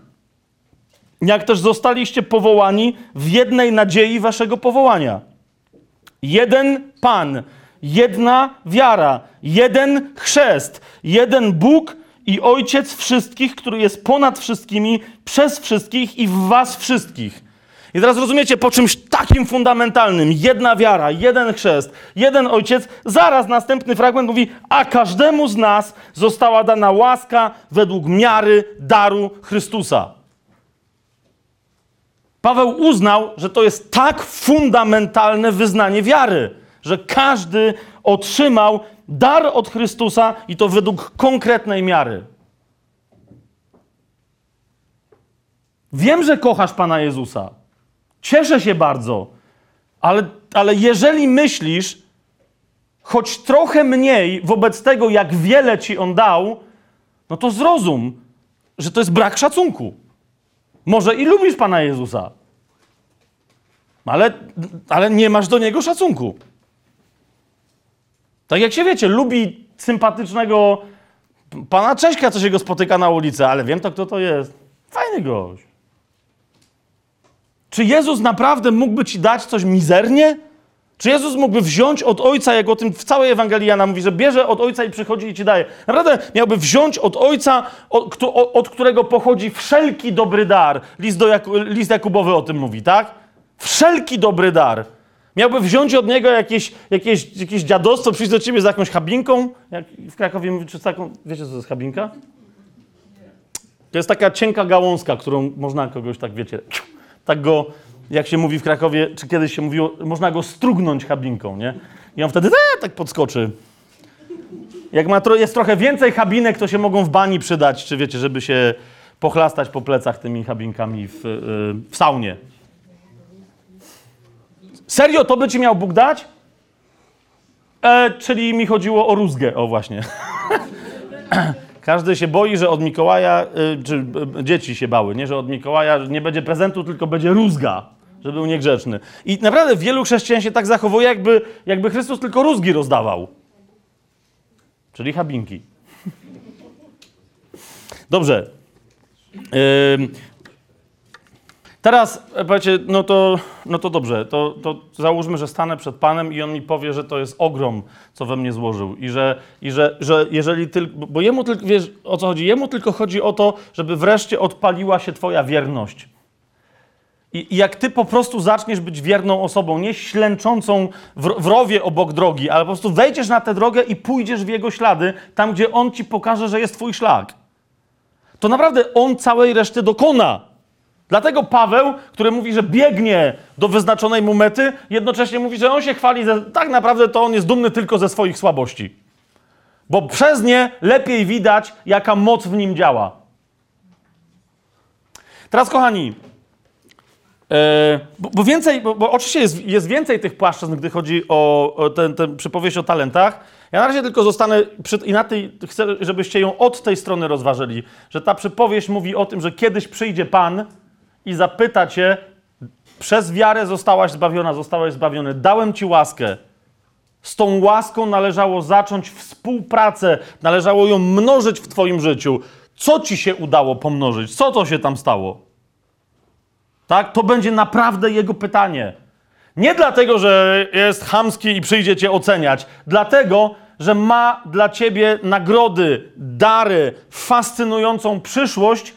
Jak też zostaliście powołani w jednej nadziei waszego powołania. Jeden Pan, jedna wiara, jeden chrzest, jeden Bóg i Ojciec wszystkich, który jest ponad wszystkimi, przez wszystkich i w was wszystkich. I teraz rozumiecie, po czymś takim fundamentalnym, jedna wiara, jeden chrzest, jeden ojciec, zaraz następny fragment mówi, a każdemu z nas została dana łaska według miary daru Chrystusa. Paweł uznał, że to jest tak fundamentalne wyznanie wiary, że każdy otrzymał dar od Chrystusa i to według konkretnej miary. Wiem, że kochasz Pana Jezusa. Cieszę się bardzo, ale, ale jeżeli myślisz choć trochę mniej wobec tego, jak wiele ci on dał, no to zrozum, że to jest brak szacunku. Może i lubisz Pana Jezusa, ale, ale nie masz do niego szacunku. Tak jak się wiecie, lubi sympatycznego pana Cześka, co się go spotyka na ulicy, ale wiem to, kto to jest. Fajny gość. Czy Jezus naprawdę mógłby ci dać coś mizernie? Czy Jezus mógłby wziąć od Ojca, jak o tym w całej Ewangelii Jana mówi, że bierze od Ojca i przychodzi i ci daje. Naprawdę miałby wziąć od Ojca, od, którego pochodzi wszelki dobry dar. List, do Jaku, list Jakubowy o tym mówi, tak? Wszelki dobry dar. Miałby wziąć od niego jakieś, jakieś, jakieś dziadostwo, przyjść do ciebie z jakąś chabinką. Jak w Krakowie mówię, czy taką, wiecie co to jest chabinka? To jest taka cienka gałązka, którą można kogoś tak, wiecie, tak go, jak się mówi w Krakowie, czy kiedyś się mówiło, można go strugnąć chabinką, nie? I on wtedy e, tak podskoczy. Jak ma tro, jest trochę więcej chabinek, to się mogą w bani przydać, czy wiecie, żeby się pochlastać po plecach tymi chabinkami w, yy, w saunie. Serio, to by ci miał Bóg dać? E, czyli mi chodziło o rózgę, o właśnie. *clears throat* Każdy się boi, że od Mikołaja, y, czy y, dzieci się bały, nie, że od Mikołaja nie będzie prezentu, tylko będzie rózga, że był niegrzeczny. I naprawdę wielu chrześcijan się tak zachowuje, jakby, jakby Chrystus tylko rózgi rozdawał. Czyli chabinki. *laughs* Dobrze. Teraz powiecie, no to, no to dobrze, to, to załóżmy, że stanę przed Panem i On mi powie, że to jest ogrom, co we mnie złożył i że, i że, że jeżeli tylko, bo Jemu tylko, wiesz o co chodzi? Jemu tylko chodzi o to, żeby wreszcie odpaliła się Twoja wierność. I, I, jak Ty po prostu zaczniesz być wierną osobą, nie ślęczącą w, w rowie obok drogi, ale po prostu wejdziesz na tę drogę i pójdziesz w Jego ślady, tam gdzie On Ci pokaże, że jest Twój szlak, to naprawdę On całej reszty dokona. Dlatego Paweł, który mówi, że biegnie do wyznaczonej mu mety, jednocześnie mówi, że on się chwali, że tak naprawdę to on jest dumny tylko ze swoich słabości. Bo przez nie lepiej widać, jaka moc w nim działa. Teraz, kochani, yy, bo, bo, więcej, bo, bo, oczywiście jest, jest więcej tych płaszczyzn, gdy chodzi o, o przypowieść o talentach. Ja na razie tylko zostanę przy, i na tej, chcę, żebyście ją od tej strony rozważyli, że ta przypowieść mówi o tym, że kiedyś przyjdzie Pan, i zapyta cię, przez wiarę zostałaś zbawiona, zostałeś zbawiony, dałem ci łaskę. Z tą łaską należało zacząć współpracę, należało ją mnożyć w Twoim życiu. Co ci się udało pomnożyć? Co to się tam stało? Tak? To będzie naprawdę jego pytanie. Nie dlatego, że jest chamski i przyjdzie cię oceniać, dlatego, że ma dla ciebie nagrody, dary, fascynującą przyszłość,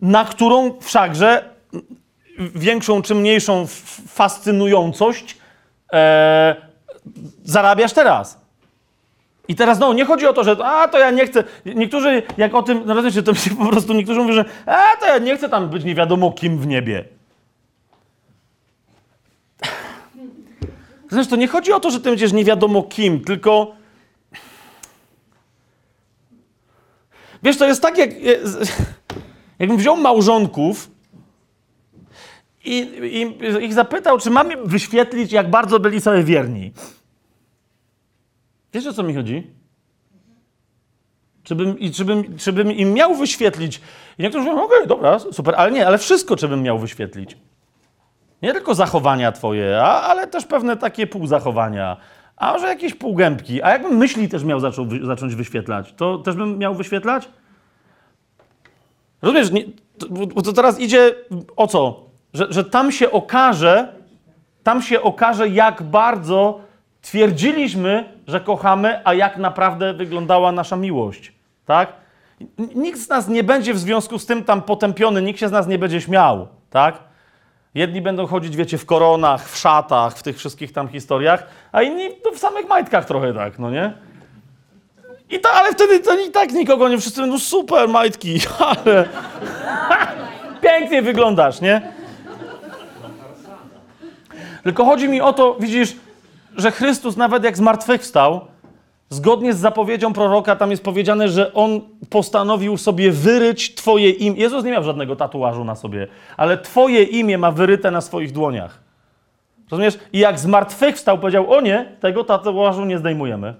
na którą wszakże większą czy mniejszą fascynującość e, zarabiasz teraz. I teraz no, nie chodzi o to, że a to ja nie chcę. Niektórzy, jak o tym, no rozumiecie, to się po prostu niektórzy mówią, że a to ja nie chcę tam być nie wiadomo kim w niebie. Zresztą nie chodzi o to, że ty będziesz nie wiadomo kim, tylko. Wiesz, to jest tak, jak. Jakbym wziął małżonków i, i ich zapytał, czy mam wyświetlić, jak bardzo byli sobie wierni. Wiesz o co mi chodzi? Czy bym, i czy, bym, czy bym im miał wyświetlić? I niektórzy mówią, okej, dobra, super, ale nie, ale wszystko, czy bym miał wyświetlić. Nie tylko zachowania twoje, a, ale też pewne takie półzachowania. A może jakieś półgębki. A jakbym myśli też miał zaczął, zacząć wyświetlać, to też bym miał wyświetlać? Rozumiesz, nie, to, to teraz idzie o co? Że, że tam się okaże, tam się okaże, jak bardzo twierdziliśmy, że kochamy, a jak naprawdę wyglądała nasza miłość. Tak? Nikt z nas nie będzie w związku z tym tam potępiony, nikt się z nas nie będzie śmiał. Tak? Jedni będą chodzić, wiecie, w koronach, w szatach, w tych wszystkich tam historiach, a inni no, w samych majtkach trochę tak, no nie? I ta, ale wtedy to i tak nikogo nie wszyscy będą super majtki, *laughs* ale *laughs* pięknie wyglądasz, nie? Tylko chodzi mi o to, widzisz, że Chrystus nawet jak zmartwychwstał, zgodnie z zapowiedzią proroka, tam jest powiedziane, że on postanowił sobie wyryć twoje imię. Jezus nie miał żadnego tatuażu na sobie, ale twoje imię ma wyryte na swoich dłoniach. Rozumiesz? I jak zmartwychwstał, powiedział, o nie, tego tatuażu nie zdejmujemy.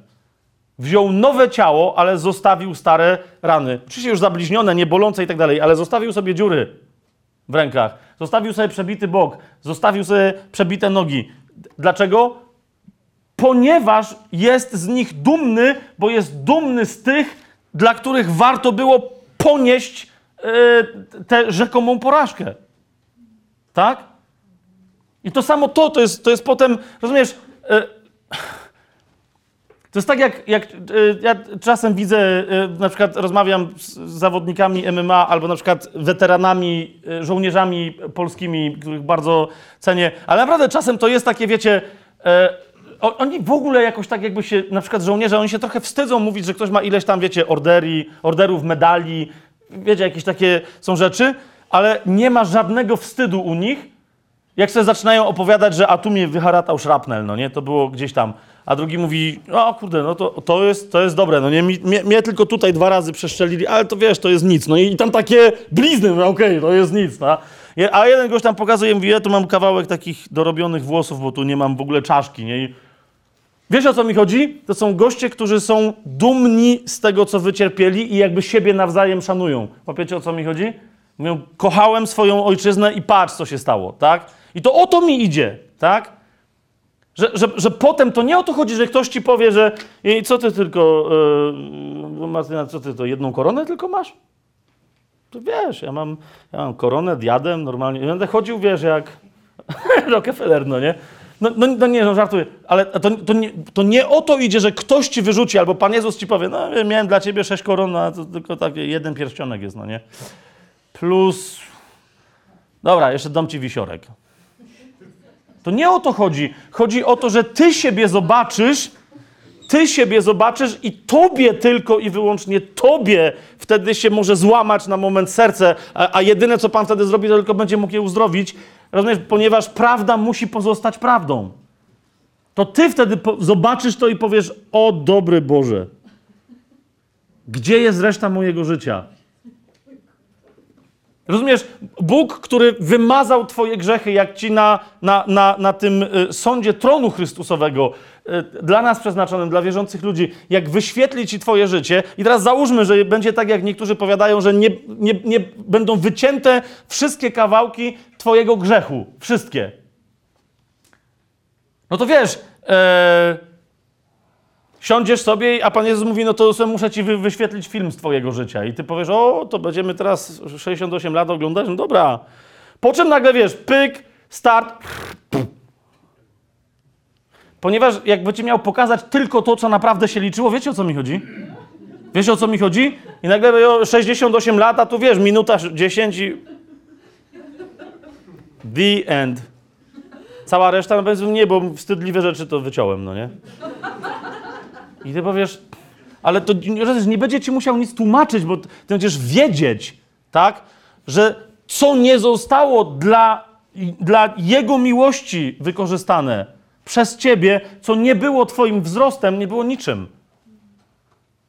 Wziął nowe ciało, ale zostawił stare rany. Oczywiście już zabliźnione, niebolące i tak dalej, ale zostawił sobie dziury w rękach. Zostawił sobie przebity bok, zostawił sobie przebite nogi. Dlaczego? Ponieważ jest z nich dumny, bo jest dumny z tych, dla których warto było ponieść yy, tę rzekomą porażkę. Tak? I to samo to, to jest, to jest potem, rozumiesz, yy, to jest tak, jak, jak y, ja czasem widzę, y, na przykład rozmawiam z zawodnikami MMA albo na przykład weteranami, y, żołnierzami polskimi, których bardzo cenię, ale naprawdę czasem to jest takie, wiecie, e, oni w ogóle jakoś tak jakby się, na przykład żołnierze, oni się trochę wstydzą mówić, że ktoś ma ileś tam, wiecie, orderi, orderów, medali, wiecie, jakieś takie są rzeczy, ale nie ma żadnego wstydu u nich, jak sobie zaczynają opowiadać, że a tu mnie wyharatał szrapnel, no nie, to było gdzieś tam, a drugi mówi, o kurde, no to, to, jest, to jest dobre, no nie, mnie, mnie tylko tutaj dwa razy przeszczelili, ale to wiesz, to jest nic, no i, i tam takie blizny, no okej, to jest nic, no. A jeden gość tam pokazuje, mówi, ja tu mam kawałek takich dorobionych włosów, bo tu nie mam w ogóle czaszki, nie, I Wiesz o co mi chodzi? To są goście, którzy są dumni z tego, co wycierpieli i jakby siebie nawzajem szanują. Łapiecie o co mi chodzi? Mówią, kochałem swoją ojczyznę i patrz, co się stało, tak? I to o to mi idzie, tak? Że, że, że potem to nie o to chodzi, że ktoś ci powie, że i co ty tylko, yy, Martyna, co ty to, jedną koronę tylko masz? To wiesz, ja mam, ja mam koronę, diadem, normalnie. Ja będę chodził, wiesz, jak *laughs* Rockefeller, no nie? No, no, no nie, no żartuję, ale to, to, nie, to nie o to idzie, że ktoś ci wyrzuci, albo Pan Jezus ci powie, no miałem dla ciebie sześć koron, a to tylko taki jeden pierścionek jest, no nie? Plus, dobra, jeszcze dam ci wisiorek. To nie o to chodzi. Chodzi o to, że ty siebie zobaczysz, ty siebie zobaczysz i tobie tylko i wyłącznie tobie wtedy się może złamać na moment serce, a, a jedyne, co Pan wtedy zrobi, to tylko będzie mógł je uzdrowić, rozumiesz, ponieważ prawda musi pozostać prawdą. To ty wtedy zobaczysz to i powiesz, o dobry Boże, gdzie jest reszta mojego życia? Rozumiesz, Bóg, który wymazał Twoje grzechy, jak Ci na, na, na, na tym y, sądzie tronu Chrystusowego, y, dla nas przeznaczonym, dla wierzących ludzi, jak wyświetli Ci Twoje życie. I teraz załóżmy, że będzie tak, jak niektórzy powiadają, że nie, nie, nie będą wycięte wszystkie kawałki Twojego grzechu. Wszystkie. No to wiesz, e, siądziesz sobie, a Pan Jezus mówi, no to sobie muszę ci wy, wyświetlić film z twojego życia. I ty powiesz, o, to będziemy teraz 68 lat oglądać, no dobra. Po czym nagle, wiesz, pyk, start. Ponieważ jakby ci miał pokazać tylko to, co naprawdę się liczyło, wiecie o co mi chodzi? Wiesz o co mi chodzi? I nagle o, 68 lat, a tu wiesz, minuta 10 i... The end. Cała reszta, no powiedzmy, nie, bo wstydliwe rzeczy to wyciąłem, no nie? I ty powiesz, ale to nie będzie ci musiał nic tłumaczyć, bo ty będziesz wiedzieć, tak, że co nie zostało dla, dla Jego miłości wykorzystane przez ciebie, co nie było twoim wzrostem, nie było niczym.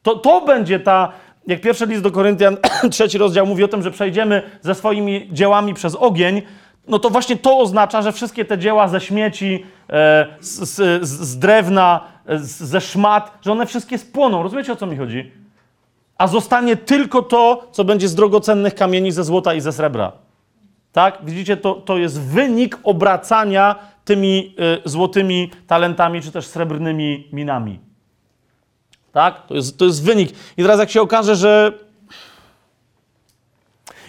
To, to będzie ta, jak pierwszy list do Koryntian, *clears throat* trzeci rozdział mówi o tym, że przejdziemy ze swoimi dziełami przez ogień, no to właśnie to oznacza, że wszystkie te dzieła ze śmieci, e, z, z, z drewna, ze szmat, że one wszystkie spłoną. Rozumiecie, o co mi chodzi? A zostanie tylko to, co będzie z drogocennych kamieni, ze złota i ze srebra. Tak? Widzicie, to, to jest wynik obracania tymi y, złotymi talentami, czy też srebrnymi minami. Tak? To jest, to jest wynik. I teraz jak się okaże, że...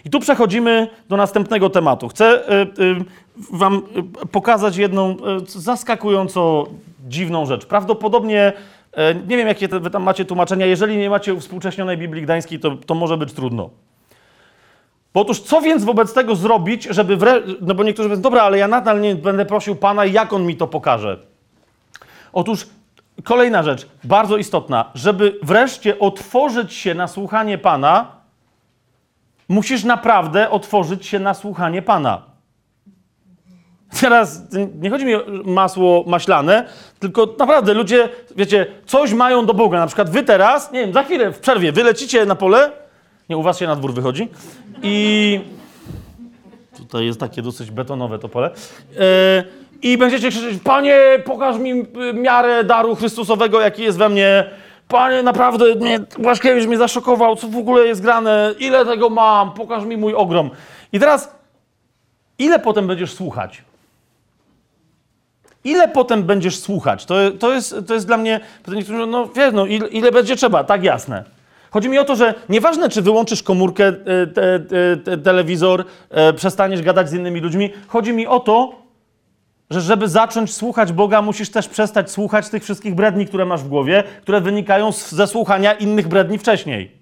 I tu przechodzimy do następnego tematu. Chcę y, y, wam y, pokazać jedną zaskakująco dziwną rzecz. Prawdopodobnie, nie wiem jakie wy tam macie tłumaczenia, jeżeli nie macie uwspółcześnionej Biblii Gdańskiej, to, to może być trudno. Bo otóż co więc wobec tego zrobić, żeby wre... No bo niektórzy powiedzą, dobra, ale ja nadal nie będę prosił Pana, jak On mi to pokaże. Otóż kolejna rzecz, bardzo istotna. Żeby wreszcie otworzyć się na słuchanie Pana, musisz naprawdę otworzyć się na słuchanie Pana. Teraz nie chodzi mi o masło maślane, tylko naprawdę ludzie, wiecie, coś mają do Boga. Na przykład wy teraz, nie wiem, za chwilę w przerwie wylecicie na pole, nie, u was się na dwór wychodzi i tutaj jest takie dosyć betonowe to pole yy, i będziecie krzyczeć, Panie, pokaż mi miarę daru Chrystusowego, jaki jest we mnie. Panie, naprawdę mnie, Błaszkiewicz mnie zaszokował, co w ogóle jest grane, ile tego mam, pokaż mi mój ogrom. I teraz, ile potem będziesz słuchać? Ile potem będziesz słuchać? To, to, jest, to jest dla mnie pytanie, które, no wiesz, no ile, ile będzie trzeba, tak jasne. Chodzi mi o to, że nieważne, czy wyłączysz komórkę, e, te, te, te, telewizor, e, przestaniesz gadać z innymi ludźmi, chodzi mi o to, że żeby zacząć słuchać Boga, musisz też przestać słuchać tych wszystkich bredni, które masz w głowie, które wynikają z, ze słuchania innych bredni wcześniej.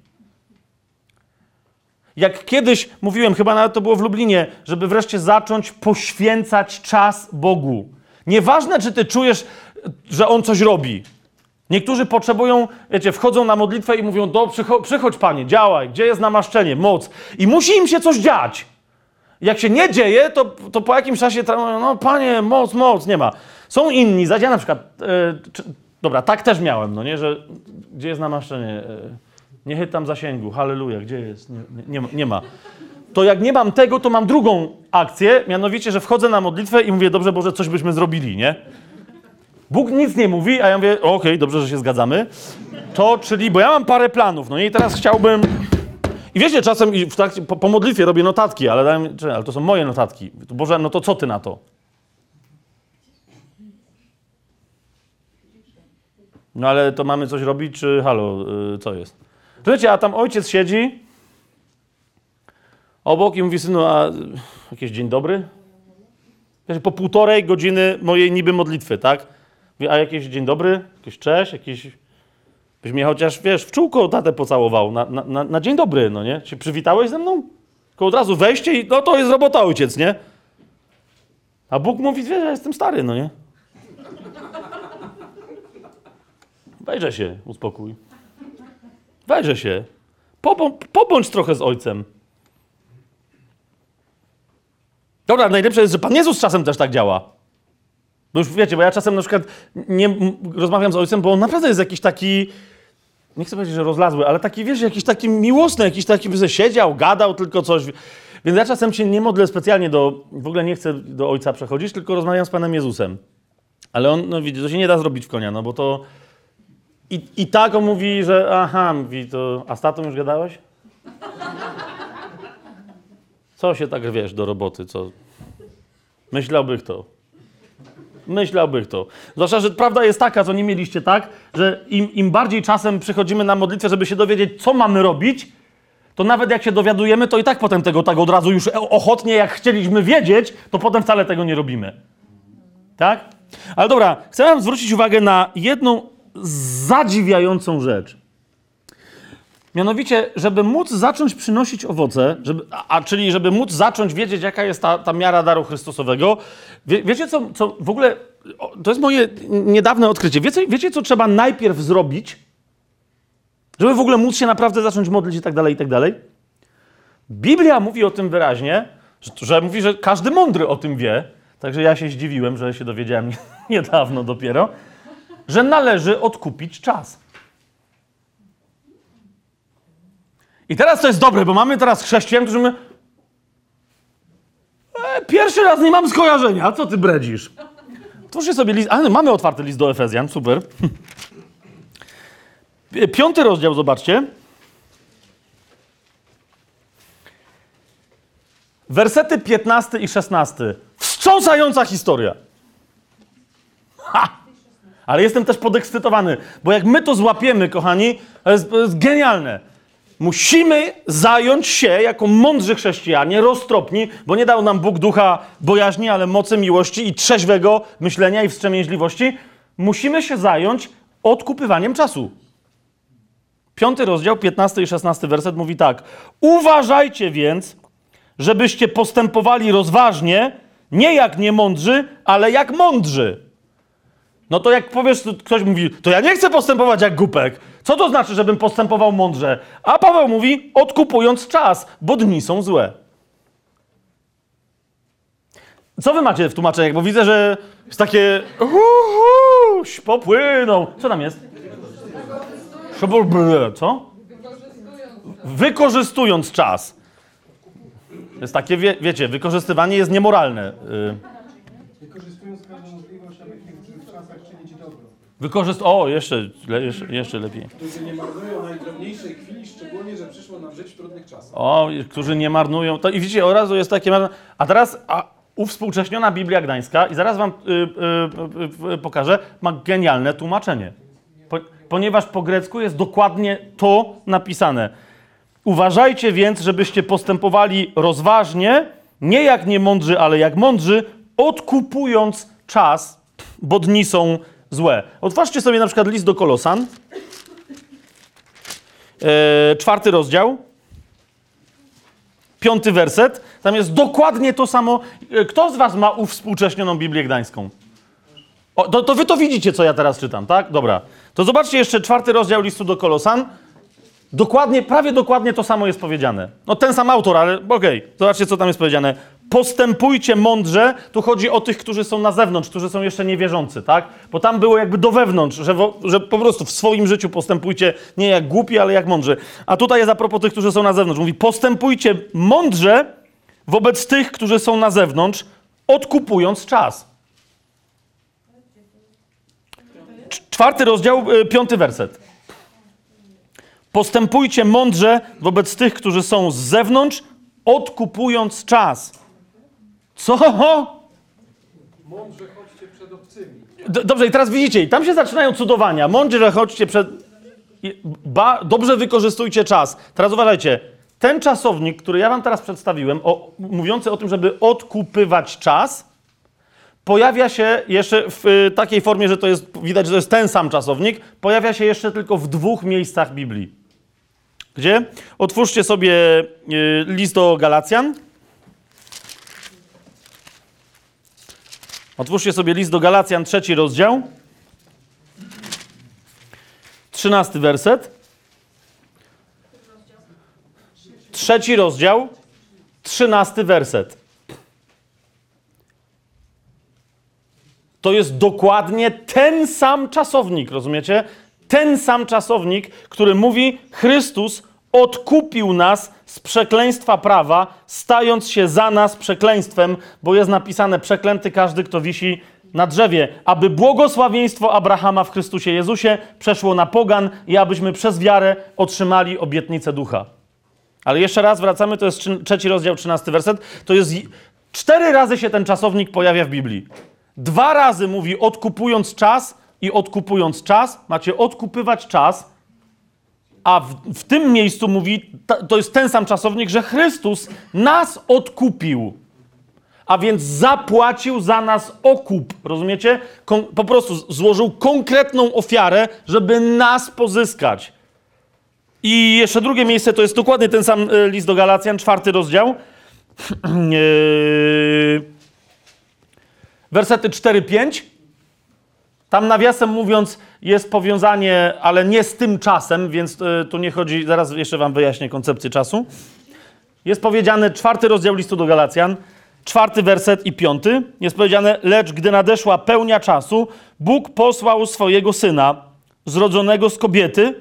Jak kiedyś mówiłem, chyba nawet to było w Lublinie, żeby wreszcie zacząć poświęcać czas Bogu. Nieważne, czy ty czujesz, że On coś robi. Niektórzy potrzebują, wiecie, wchodzą na modlitwę i mówią, do, przycho- przychodź Panie, działaj, gdzie jest namaszczenie, moc. I musi im się coś dziać. Jak się nie dzieje, to, to po jakimś czasie mówią, no Panie, moc, moc, nie ma. Są inni, zaś ja na przykład, e, czy, dobra, tak też miałem, no nie, że gdzie jest namaszczenie? E, nie chytam zasięgu, halleluja, gdzie jest? Nie, nie, nie, nie ma. To jak nie mam tego, to mam drugą akcję, mianowicie, że wchodzę na modlitwę i mówię, dobrze Boże, coś byśmy zrobili, nie? Bóg nic nie mówi, a ja mówię, okej, dobrze, że się zgadzamy. To, czyli, bo ja mam parę planów, no i teraz chciałbym... I wiecie, czasem w trakcie, po, po modlitwie robię notatki, ale, dałem, czy, ale to są moje notatki. Boże, no to co ty na to? No ale to mamy coś robić, czy halo, yy, co jest? Wiecie, a tam ojciec siedzi obok i mówi, synu, a jakieś dzień dobry? Po półtorej godziny mojej niby modlitwy, tak? A jakieś dzień dobry, jakieś cześć, jakieś... Byś mnie chociaż, wiesz, w czółko tatę pocałował, na, na, na, na dzień dobry, no nie? Się przywitałeś ze mną? Tylko od razu wejście i no to jest robota ojciec, nie? A Bóg mówi, wiesz, ja jestem stary, no nie? Wejrze się, uspokój. Wejrze się. Pobą, pobądź trochę z ojcem. Dobra, najlepsze jest, że Pan Jezus czasem też tak działa. No już wiecie, bo ja czasem na przykład nie rozmawiam z ojcem, bo on naprawdę jest jakiś taki, nie chcę powiedzieć, że rozlazły, ale taki, wiesz, jakiś taki miłosny, jakiś taki, by siedział, gadał tylko coś. Więc ja czasem się nie modlę specjalnie do, w ogóle nie chcę do ojca przechodzić, tylko rozmawiam z Panem Jezusem. Ale on, no widzicie, to się nie da zrobić w konia, no bo to... I, I tak on mówi, że aha, mówi to, a z tatą już gadałeś? Co się tak, wiesz, do roboty, co... Myślałbych to. Myślałbych to. Zwłaszcza, że prawda jest taka, co nie mieliście, tak? Że im, im bardziej czasem przychodzimy na modlitwę, żeby się dowiedzieć, co mamy robić, to nawet jak się dowiadujemy, to i tak potem tego tak od razu już ochotnie, jak chcieliśmy wiedzieć, to potem wcale tego nie robimy. Tak? Ale dobra, chcę wam zwrócić uwagę na jedną zadziwiającą rzecz. Mianowicie, żeby móc zacząć przynosić owoce, żeby, a, a czyli żeby móc zacząć wiedzieć, jaka jest ta, ta miara daru Chrystusowego, wie, wiecie, co, co w ogóle, to jest moje niedawne odkrycie. Wiecie, wiecie, co trzeba najpierw zrobić, żeby w ogóle móc się naprawdę zacząć modlić i tak dalej, i tak dalej? Biblia mówi o tym wyraźnie, że, że mówi, że każdy mądry o tym wie, także ja się zdziwiłem, że się dowiedziałem *laughs* niedawno dopiero, że należy odkupić czas. I teraz to jest dobre, bo mamy teraz chrześcijan, którzy mówią, e, pierwszy raz nie mam skojarzenia, co ty bredzisz? Otwórzcie sobie list, ale mamy otwarty list do Efezjan, super. Pi- Piąty rozdział, zobaczcie. Wersety 15 i 16. Wstrząsająca historia. Ha! Ale jestem też podekscytowany, bo jak my to złapiemy, kochani, to jest, to jest genialne. Musimy zająć się jako mądrzy chrześcijanie, roztropni, bo nie dał nam Bóg ducha bojaźni, ale mocy miłości i trzeźwego myślenia i wstrzemięźliwości. Musimy się zająć odkupywaniem czasu. Piąty rozdział, 15 i 16 werset mówi tak. Uważajcie więc, żebyście postępowali rozważnie, nie jak niemądrzy, ale jak mądrzy. No to jak powiesz, to ktoś mówi, to ja nie chcę postępować jak głupek. Co to znaczy, żebym postępował mądrze? A Paweł mówi, odkupując czas, bo dni są złe. Co wy macie w tłumaczeniach? Bo widzę, że jest takie uhu, popłyną. Co tam jest? Co? Wykorzystując czas. Jest takie, wie, wiecie, wykorzystywanie jest niemoralne. Y, Wykorzystując każdą możliwość, aby w tych czasach czynić dobro. Wykorzyst... O, jeszcze, le, jeszcze, jeszcze lepiej. Którzy nie marnują najdrobniejszej chwili, szczególnie, że przyszło nam żyć w trudnych czasach. O, którzy nie marnują. To, I widzicie, od razu jest takie. A teraz a, uwspółcześniona Biblia Gdańska, i zaraz wam y, y, y, y, pokażę, ma genialne tłumaczenie. Po, ponieważ po grecku jest dokładnie to napisane. Uważajcie więc, żebyście postępowali rozważnie, nie jak niemądrzy, ale jak mądrzy, odkupując czas, bo dni są złe. Otwórzcie sobie na przykład list do Kolosan, e, czwarty rozdział, piąty werset. Tam jest dokładnie to samo. E, Kto z was ma uwspółcześnioną Biblię Gdańską? O, to, to wy to widzicie, co ja teraz czytam, tak? Dobra. To zobaczcie jeszcze czwarty rozdział listu do Kolosan. Dokładnie, prawie dokładnie to samo jest powiedziane. No ten sam autor, ale okej, zobaczcie, co tam jest powiedziane. Postępujcie mądrze, tu chodzi o tych, którzy są na zewnątrz, którzy są jeszcze niewierzący, tak? Bo tam było jakby do wewnątrz, że, że po prostu w swoim życiu postępujcie nie jak głupi, ale jak mądrzy. A tutaj jest a propos tych, którzy są na zewnątrz. Mówi, postępujcie mądrze wobec tych, którzy są na zewnątrz, odkupując czas. Cz- Czwarty rozdział, y, piąty werset. Postępujcie mądrze wobec tych, którzy są z zewnątrz, odkupując czas. Co? Mądrze chodźcie przed obcymi. D- Dobrze, i teraz widzicie, i tam się zaczynają cudowania. Mądrze chodźcie przed. Ba, dobrze wykorzystujcie czas. Teraz uważajcie. Ten czasownik, który ja wam teraz przedstawiłem, o, mówiący o tym, żeby odkupywać czas, pojawia się jeszcze w y, takiej formie, że to jest, widać, że to jest ten sam czasownik, pojawia się jeszcze tylko w dwóch miejscach Biblii. Gdzie? Otwórzcie sobie y, list do Galacjan. Otwórzcie sobie list do Galacjan, trzeci rozdział. Trzynasty werset. Trzeci rozdział, trzynasty werset. To jest dokładnie ten sam czasownik, rozumiecie? Ten sam czasownik, który mówi: Chrystus odkupił nas z przekleństwa prawa, stając się za nas przekleństwem, bo jest napisane: Przeklęty każdy, kto wisi na drzewie, aby błogosławieństwo Abrahama w Chrystusie Jezusie przeszło na pogan i abyśmy przez wiarę otrzymali obietnicę ducha. Ale jeszcze raz wracamy, to jest trzeci rozdział, trzynasty werset. To jest cztery razy się ten czasownik pojawia w Biblii. Dwa razy mówi odkupując czas i odkupując czas. Macie odkupywać czas, a w, w tym miejscu mówi, to jest ten sam czasownik, że Chrystus nas odkupił. A więc zapłacił za nas okup. Rozumiecie? Kon, po prostu złożył konkretną ofiarę, żeby nas pozyskać. I jeszcze drugie miejsce to jest dokładnie ten sam e, list do Galacjan, czwarty rozdział. Yy, *clears throat* Wersety 4-5. Tam nawiasem mówiąc jest powiązanie, ale nie z tym czasem, więc e, tu nie chodzi, zaraz jeszcze wam wyjaśnię koncepcję czasu. Jest powiedziane czwarty rozdział listu do Galacjan, czwarty werset i piąty. Jest powiedziane, lecz gdy nadeszła pełnia czasu, Bóg posłał swojego Syna, zrodzonego z kobiety,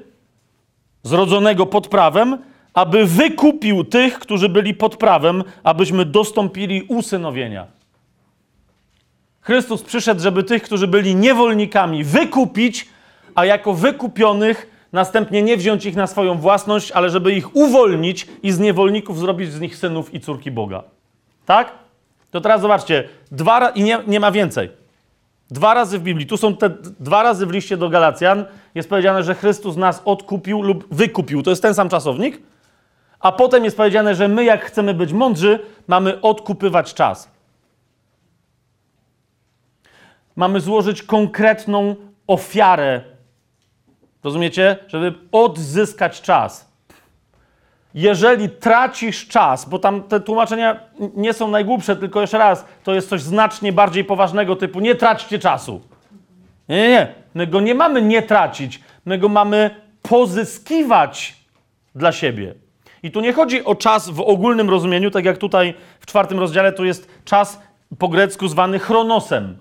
zrodzonego pod prawem, aby wykupił tych, którzy byli pod prawem, abyśmy dostąpili usynowienia. Chrystus przyszedł, żeby tych, którzy byli niewolnikami, wykupić, a jako wykupionych następnie nie wziąć ich na swoją własność, ale żeby ich uwolnić i z niewolników zrobić z nich synów i córki Boga. Tak? To teraz zobaczcie, dwa i nie, nie ma więcej. Dwa razy w Biblii, tu są te dwa razy w liście do Galacjan, jest powiedziane, że Chrystus nas odkupił lub wykupił. To jest ten sam czasownik. A potem jest powiedziane, że my, jak chcemy być mądrzy, mamy odkupywać czas. Mamy złożyć konkretną ofiarę. Rozumiecie? Żeby odzyskać czas. Jeżeli tracisz czas, bo tam te tłumaczenia nie są najgłupsze, tylko jeszcze raz, to jest coś znacznie bardziej poważnego, typu nie traćcie czasu. Nie, nie, nie. My go nie mamy nie tracić, my go mamy pozyskiwać dla siebie. I tu nie chodzi o czas w ogólnym rozumieniu, tak jak tutaj w czwartym rozdziale to jest czas po grecku zwany chronosem.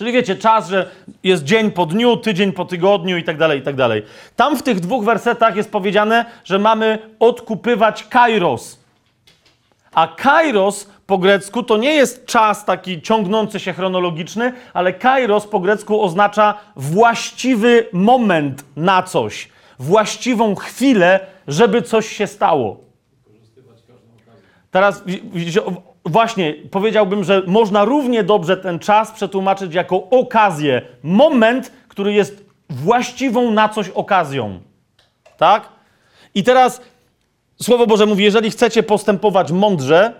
Czyli wiecie, czas, że jest dzień po dniu, tydzień po tygodniu i tak dalej, i tak dalej. Tam w tych dwóch wersetach jest powiedziane, że mamy odkupywać kairos. A kairos po grecku to nie jest czas taki ciągnący się chronologiczny, ale kairos po grecku oznacza właściwy moment na coś, właściwą chwilę, żeby coś się stało. Teraz właśnie powiedziałbym, że można równie dobrze ten czas przetłumaczyć jako okazję, moment, który jest właściwą na coś okazją. Tak? I teraz Słowo Boże mówi, jeżeli chcecie postępować mądrze,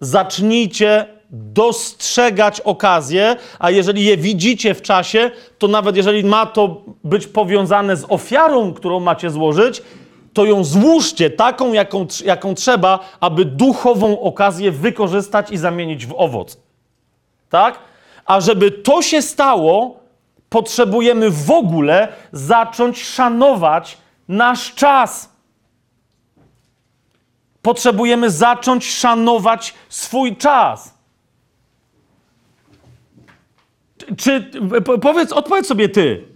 zacznijcie dostrzegać okazje, a jeżeli je widzicie w czasie, to nawet jeżeli ma to być powiązane z ofiarą, którą macie złożyć, to ją złóżcie taką, jaką, jaką trzeba, aby duchową okazję wykorzystać i zamienić w owoc. Tak? A żeby to się stało, potrzebujemy w ogóle zacząć szanować nasz czas. Potrzebujemy zacząć szanować swój czas. Czy, po- powiedz, odpowiedz sobie ty.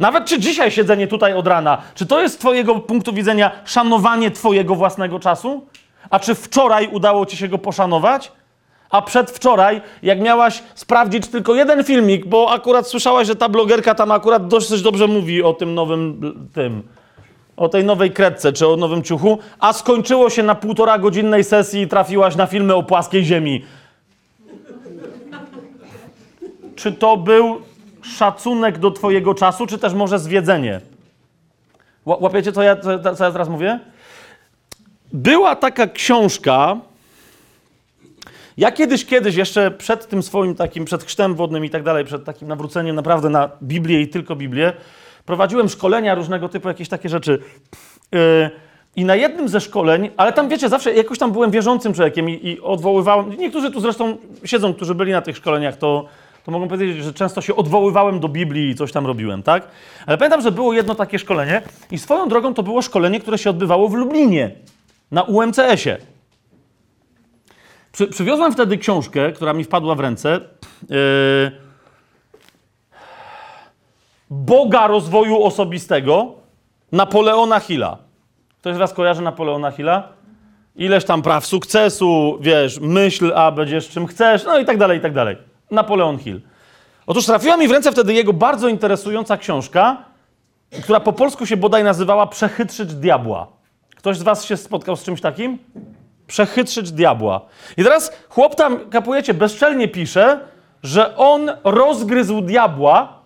Nawet czy dzisiaj siedzenie tutaj od rana, czy to jest z twojego punktu widzenia szanowanie twojego własnego czasu? A czy wczoraj udało ci się go poszanować? A przedwczoraj, jak miałaś sprawdzić tylko jeden filmik, bo akurat słyszałaś, że ta blogerka tam akurat dosyć dobrze mówi o tym nowym tym, o tej nowej kredce czy o nowym ciuchu, a skończyło się na półtora godzinnej sesji i trafiłaś na filmy o płaskiej ziemi. Czy to był szacunek do twojego czasu, czy też może zwiedzenie? Ła- Łapiecie, co ja, co ja teraz mówię? Była taka książka, ja kiedyś, kiedyś, jeszcze przed tym swoim takim, przed chrztem wodnym i tak dalej, przed takim nawróceniem naprawdę na Biblię i tylko Biblię, prowadziłem szkolenia różnego typu, jakieś takie rzeczy. Yy, I na jednym ze szkoleń, ale tam wiecie, zawsze jakoś tam byłem wierzącym człowiekiem i, i odwoływałem, niektórzy tu zresztą siedzą, którzy byli na tych szkoleniach, to, to mogą powiedzieć, że często się odwoływałem do Biblii i coś tam robiłem, tak? Ale pamiętam, że było jedno takie szkolenie i swoją drogą to było szkolenie, które się odbywało w Lublinie, na UMCS-ie. Przy, przywiozłem wtedy książkę, która mi wpadła w ręce. Yy, Boga rozwoju osobistego Napoleona Hilla. Ktoś z Was kojarzy Napoleona Hilla? Ileś tam praw sukcesu, wiesz, myśl, a będziesz czym chcesz, no i tak dalej, i tak dalej. Napoleon Hill. Otóż trafiła mi w ręce wtedy jego bardzo interesująca książka, która po polsku się bodaj nazywała Przechytrzyć diabła. Ktoś z Was się spotkał z czymś takim? przechytrzyć diabła. I teraz chłop tam, kapujecie, bezczelnie pisze, że on rozgryzł diabła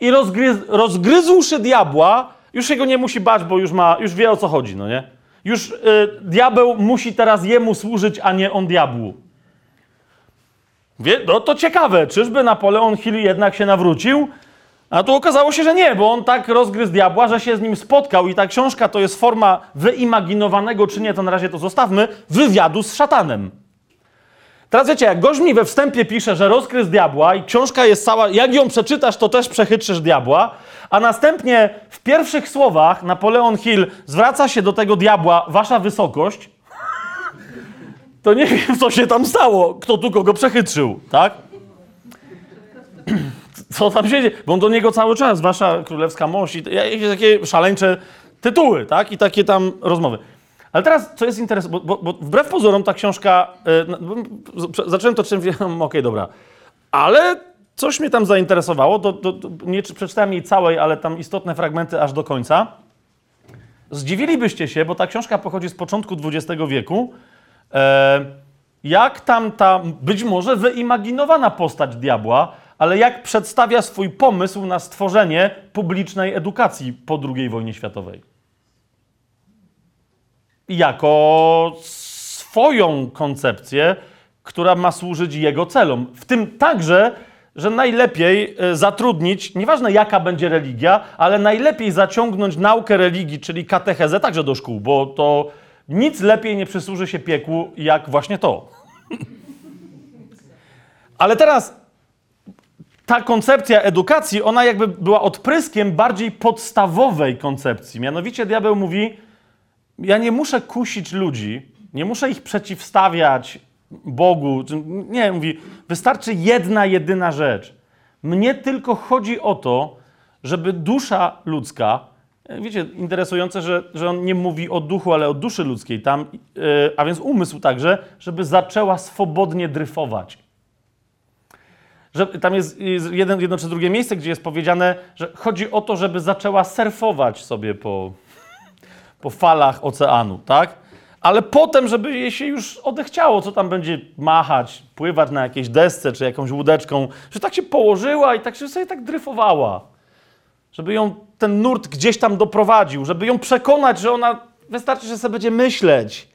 i rozgryz, rozgryzłszy diabła, już się go nie musi bać, bo już, ma, już wie o co chodzi, no nie? Już y, diabeł musi teraz jemu służyć, a nie on diabłu. Wie, no to ciekawe, czyżby Napoleon Hill jednak się nawrócił? A tu okazało się, że nie, bo on tak rozgryzł diabła, że się z nim spotkał i ta książka to jest forma wyimaginowanego, czy nie, to na razie to zostawmy, wywiadu z szatanem. Teraz wiecie, jak gość mi we wstępie pisze, że rozgryzł diabła i książka jest cała, jak ją przeczytasz, to też przechytrzysz diabła, a następnie w pierwszych słowach Napoleon Hill zwraca się do tego diabła, wasza wysokość, to nie wiem, co się tam stało, kto tu kogo przechytrzył, tak? *clears throat* co tam się dzieje, bo on do niego cały czas, wasza królewska mość i jakieś takie szaleńcze tytuły, tak? I takie tam rozmowy. Ale teraz, co jest interesujące, bo, bo, bo wbrew pozorom ta książka, z- zacząłem to czym, okej, dobra, ale coś mnie tam zainteresowało. To, to, to nie czy- przeczytałem jej całej, ale tam istotne fragmenty aż do końca. Zdziwilibyście się, bo ta książka pochodzi z początku XX wieku. E, jak tam ta być może wyimaginowana postać diabła, ale jak przedstawia swój pomysł na stworzenie publicznej edukacji po II wojnie światowej. Jako swoją koncepcję, która ma służyć jego celom. W tym także, że najlepiej e, zatrudnić, nieważne jaka będzie religia, ale najlepiej zaciągnąć naukę religii, czyli katechezę, także do szkół, bo to nic lepiej nie przysłuży się piekłu, jak właśnie to. Ale teraz ta koncepcja edukacji, ona jakby była odpryskiem bardziej podstawowej koncepcji. Mianowicie diabeł mówi: Ja nie muszę kusić ludzi, nie muszę ich przeciwstawiać Bogu. Nie, mówi, wystarczy jedna, jedyna rzecz. Mnie tylko chodzi o to, żeby dusza ludzka, wiecie, interesujące, że, że on nie mówi o duchu, ale o duszy ludzkiej tam, yy, a więc umysł także, żeby zaczęła swobodnie dryfować że tam jest jest jeden, jedno czy drugie miejsce, gdzie jest powiedziane, że chodzi o to, żeby zaczęła surfować sobie po, po falach oceanu, tak? Ale potem, żeby jej się już odechciało, co tam będzie machać, pływać na jakiejś desce czy jakąś łódeczką, że tak się położyła i tak się sobie tak dryfowała. Żeby ją ten nurt gdzieś tam doprowadził, żeby ją przekonać, że ona wystarczy, że sobie będzie myśleć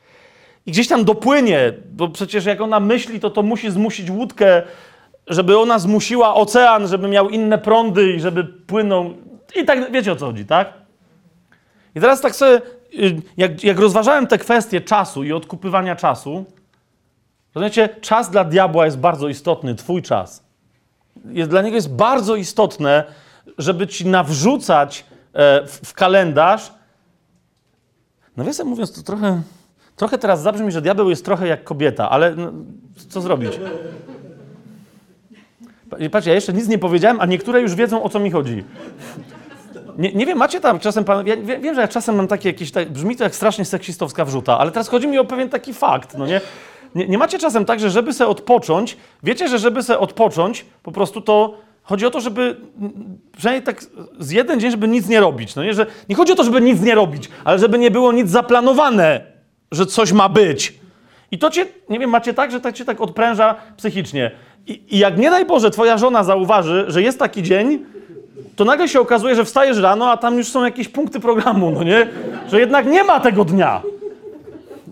i gdzieś tam dopłynie, bo przecież jak ona myśli, to to musi zmusić łódkę, żeby ona zmusiła ocean, żeby miał inne prądy i żeby płynął. I tak, wiecie o co chodzi, tak? I teraz tak sobie, y, jak, jak rozważałem te kwestie czasu i odkupywania czasu, rozumiecie, czas dla diabła jest bardzo istotny, twój czas. Jest, dla niego jest bardzo istotne, żeby ci nawrzucać e, w, kalendarz. Nawiasem mówiąc, to trochę, trochę teraz zabrzmi, że diabeł jest trochę jak kobieta, ale no, co zrobić? Patrz, ja jeszcze nic nie powiedziałem, a niektóre już wiedzą, o co mi chodzi. Nie, nie wiem, macie tam czasem, pan, ja wiem, że ja czasem mam takie jakieś, tak, brzmi to jak strasznie seksistowska wrzuta, ale teraz chodzi mi o pewien taki fakt, no nie? Nie, nie macie czasem tak, że żeby se odpocząć, wiecie, że żeby se odpocząć, po prostu to chodzi o to, żeby przynajmniej tak z jeden dzień, żeby nic nie robić, no nie? Że nie chodzi o to, żeby nic nie robić, ale żeby nie było nic zaplanowane, że coś ma być. I to cię, nie wiem, macie tak, że tak cię tak odpręża psychicznie. I, I jak nie daj Boże, twoja żona zauważy, że jest taki dzień, to nagle się okazuje, że wstajesz rano, a tam już są jakieś punkty programu, no nie? Że jednak nie ma tego dnia.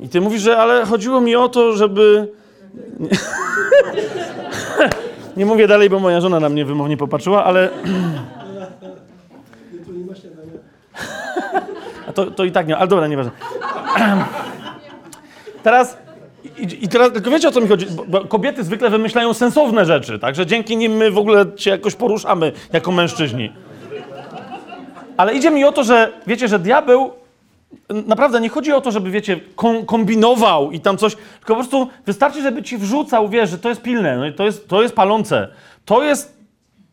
I ty mówisz, że ale chodziło mi o to, żeby... *laughs* Nie, mówię dalej, bo moja żona na mnie wymownie popatrzyła, ale... A to, to i tak nie, ale dobra, nieważne. Teraz, i, i teraz, tylko wiecie o co mi chodzi? Bo, kobiety zwykle wymyślają sensowne rzeczy, także dzięki nim my w ogóle się jakoś poruszamy jako mężczyźni. Ale idzie mi o to, że wiecie, że diabeł naprawdę nie chodzi o to, żeby, wiecie, kom, kombinował i tam coś, tylko po prostu wystarczy, żeby ci wrzucał, wiesz, że to jest pilne, no i to jest, to jest palące. To jest,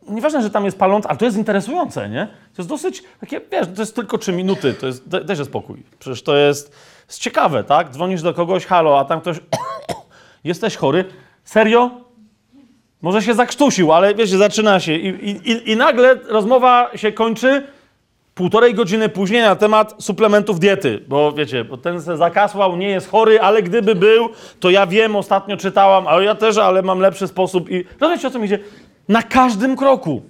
nieważne, że tam jest palące, ale to jest interesujące, nie? To jest dosyć takie, wiesz, to jest tylko trzy minuty, to jest, daj, dajże spokój. Przecież to jest, jest ciekawe, tak? Dzwonisz do kogoś, halo, a tam ktoś, *coughs* jesteś chory, serio? Może się zakrztusił, ale wiecie, zaczyna się i, i- i nagle rozmowa się kończy półtorej godziny później na temat suplementów diety, bo wiecie, bo ten se zakasłał, nie jest chory, ale gdyby był, to ja wiem, ostatnio czytałam, ale ja też, ale mam lepszy sposób i rozumiecie o co mi idzie? Na każdym kroku.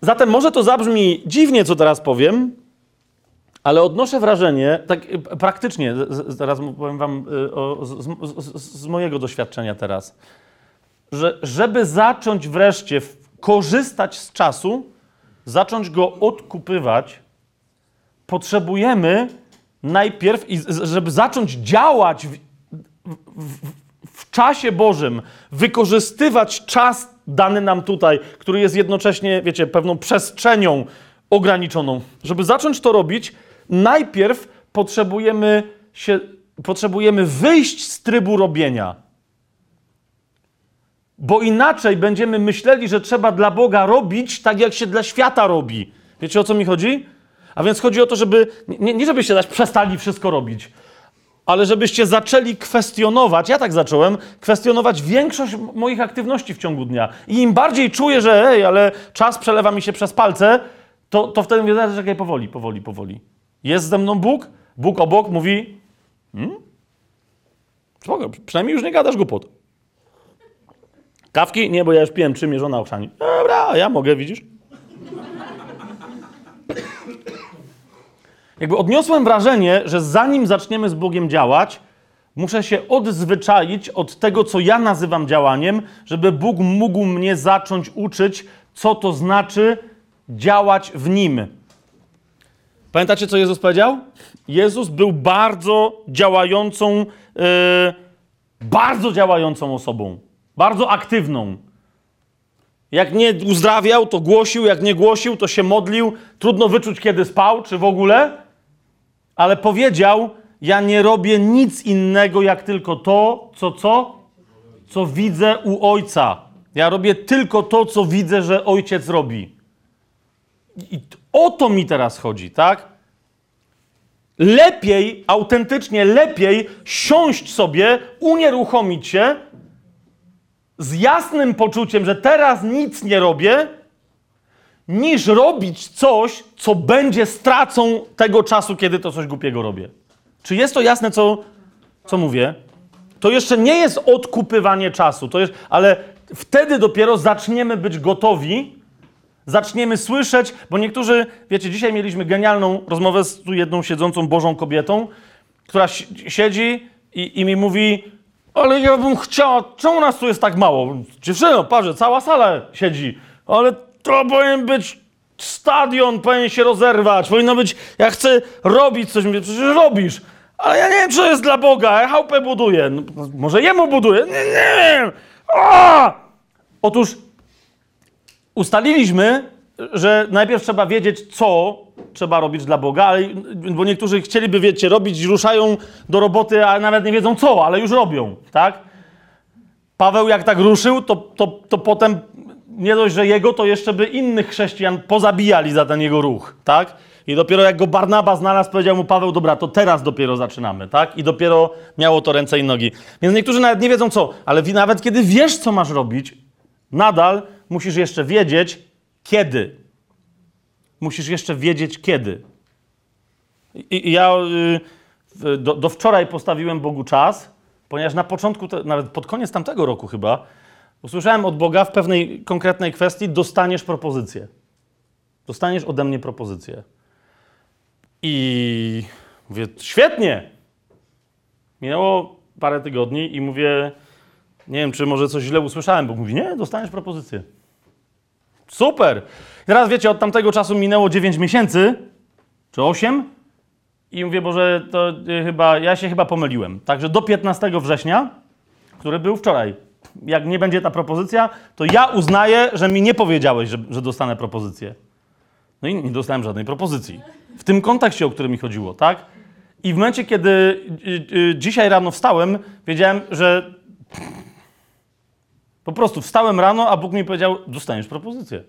Zatem może to zabrzmi dziwnie, co teraz powiem, ale odnoszę wrażenie, tak y, praktycznie, z- z- teraz mu- powiem wam y, o, z, z, z, mojego doświadczenia teraz, że żeby zacząć wreszcie korzystać z czasu, zacząć go odkupywać, potrzebujemy najpierw, żeby zacząć działać w, w, w czasie Bożym, wykorzystywać czas dany nam tutaj, który jest jednocześnie, wiecie, pewną przestrzenią ograniczoną. Żeby zacząć to robić, najpierw potrzebujemy, się, potrzebujemy wyjść z trybu robienia. Bo inaczej będziemy myśleli, że trzeba dla Boga robić tak, jak się dla świata robi. Wiecie o co mi chodzi? A więc chodzi o to, żeby nie, nie żebyście zaś przestali wszystko robić, ale żebyście zaczęli kwestionować, ja tak zacząłem, kwestionować większość moich aktywności w ciągu dnia. I im bardziej czuję, że ej, ale czas przelewa mi się przez palce, to, to wtedy mówię, czekaj, powoli, powoli, powoli. Jest ze mną Bóg, Bóg obok mówi, hmm? spoko, przynajmniej już nie gadasz głupot. Kawki? Nie, bo ja już piłem trzy mierzona okrzani. Dobra, ja mogę, widzisz? Jakby odniosłem wrażenie, że zanim zaczniemy z Bogiem działać, muszę się odzwyczaić od tego, co ja nazywam działaniem, żeby Bóg mógł mnie zacząć uczyć, co to znaczy działać w Nim. Pamiętacie, co Jezus powiedział? Jezus był bardzo działającą, yy, bardzo działającą osobą, bardzo aktywną. Jak nie uzdrawiał, to głosił, jak nie głosił, to się modlił. Trudno wyczuć, kiedy spał, czy w ogóle, ale powiedział: Ja nie robię nic innego, jak tylko to, co co? Co widzę u ojca. Ja robię tylko to, co widzę, że ojciec robi. I o to mi teraz chodzi, tak? Lepiej, autentycznie lepiej siąść sobie, unieruchomić się, z jasnym poczuciem, że teraz nic nie robię, niż robić coś, co będzie stracą tego czasu, kiedy to coś głupiego robię. Czy jest to jasne, co, co mówię? To jeszcze nie jest odkupywanie czasu, to jest, ale wtedy dopiero zaczniemy być gotowi, zaczniemy słyszeć, bo niektórzy, wiecie, dzisiaj mieliśmy genialną rozmowę z tu jedną siedzącą Bożą kobietą, która si- siedzi i, i mi mówi, ale ja bym chciała, czemu nas tu jest tak mało? Dziewczyno, patrzę, cała sala siedzi, ale to powinien być stadion, powinien się rozerwać, powinno być, ja chcę robić coś, mówię, przecież robisz, ale ja nie wiem, to jest dla Boga, ja chałupę buduję, no, może jemu buduję, nie, nie wiem! Otóż ustaliliśmy, że najpierw trzeba wiedzieć, co trzeba robić dla Boga, ale, bo niektórzy chcieliby, wiecie, robić, ruszają do roboty, a nawet nie wiedzą co, ale już robią, tak? Paweł jak tak ruszył, to, to, to potem nie dość, że jego, to jeszcze by innych chrześcijan pozabijali za ten jego ruch, tak? I dopiero jak go Barnaba znalazł, powiedział mu Paweł, dobra, to teraz dopiero zaczynamy, tak? I dopiero miało to ręce i nogi. Więc niektórzy nawet nie wiedzą co, ale nawet kiedy wiesz, co masz robić, nadal musisz jeszcze wiedzieć, kiedy. Musisz jeszcze wiedzieć, kiedy. I, i ja y, do, do wczoraj postawiłem Bogu czas, ponieważ na początku, te, nawet pod koniec tamtego roku chyba, usłyszałem od Boga w pewnej konkretnej kwestii: dostaniesz propozycję. Dostaniesz ode mnie propozycję. I mówię, świetnie. Minęło parę tygodni i mówię, nie wiem, czy może coś źle usłyszałem, bo mówi, nie, dostaniesz propozycję. Super! Teraz wiecie, od tamtego czasu minęło 9 miesięcy, czy 8, i mówię, Boże, to y, chyba, ja się chyba pomyliłem. Także do 15 września, który był wczoraj, jak nie będzie ta propozycja, to ja uznaję, że mi nie powiedziałeś, że, że dostanę propozycję. No i nie dostałem żadnej propozycji. W tym kontekście, o którym mi chodziło, tak? I w momencie, kiedy y, y, dzisiaj rano wstałem, wiedziałem, że po prostu wstałem rano, a Bóg mi powiedział, dostaniesz propozycję.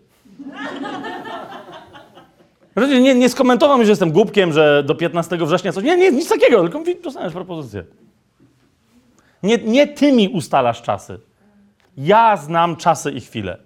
Nie, nie skomentował mi, że jestem głupkiem, że do 15 września coś. Nie, nie, nic takiego, tylko mówi, dostaniesz propozycję. Nie, nie ty mi ustalasz czasy. Ja znam czasy i chwile.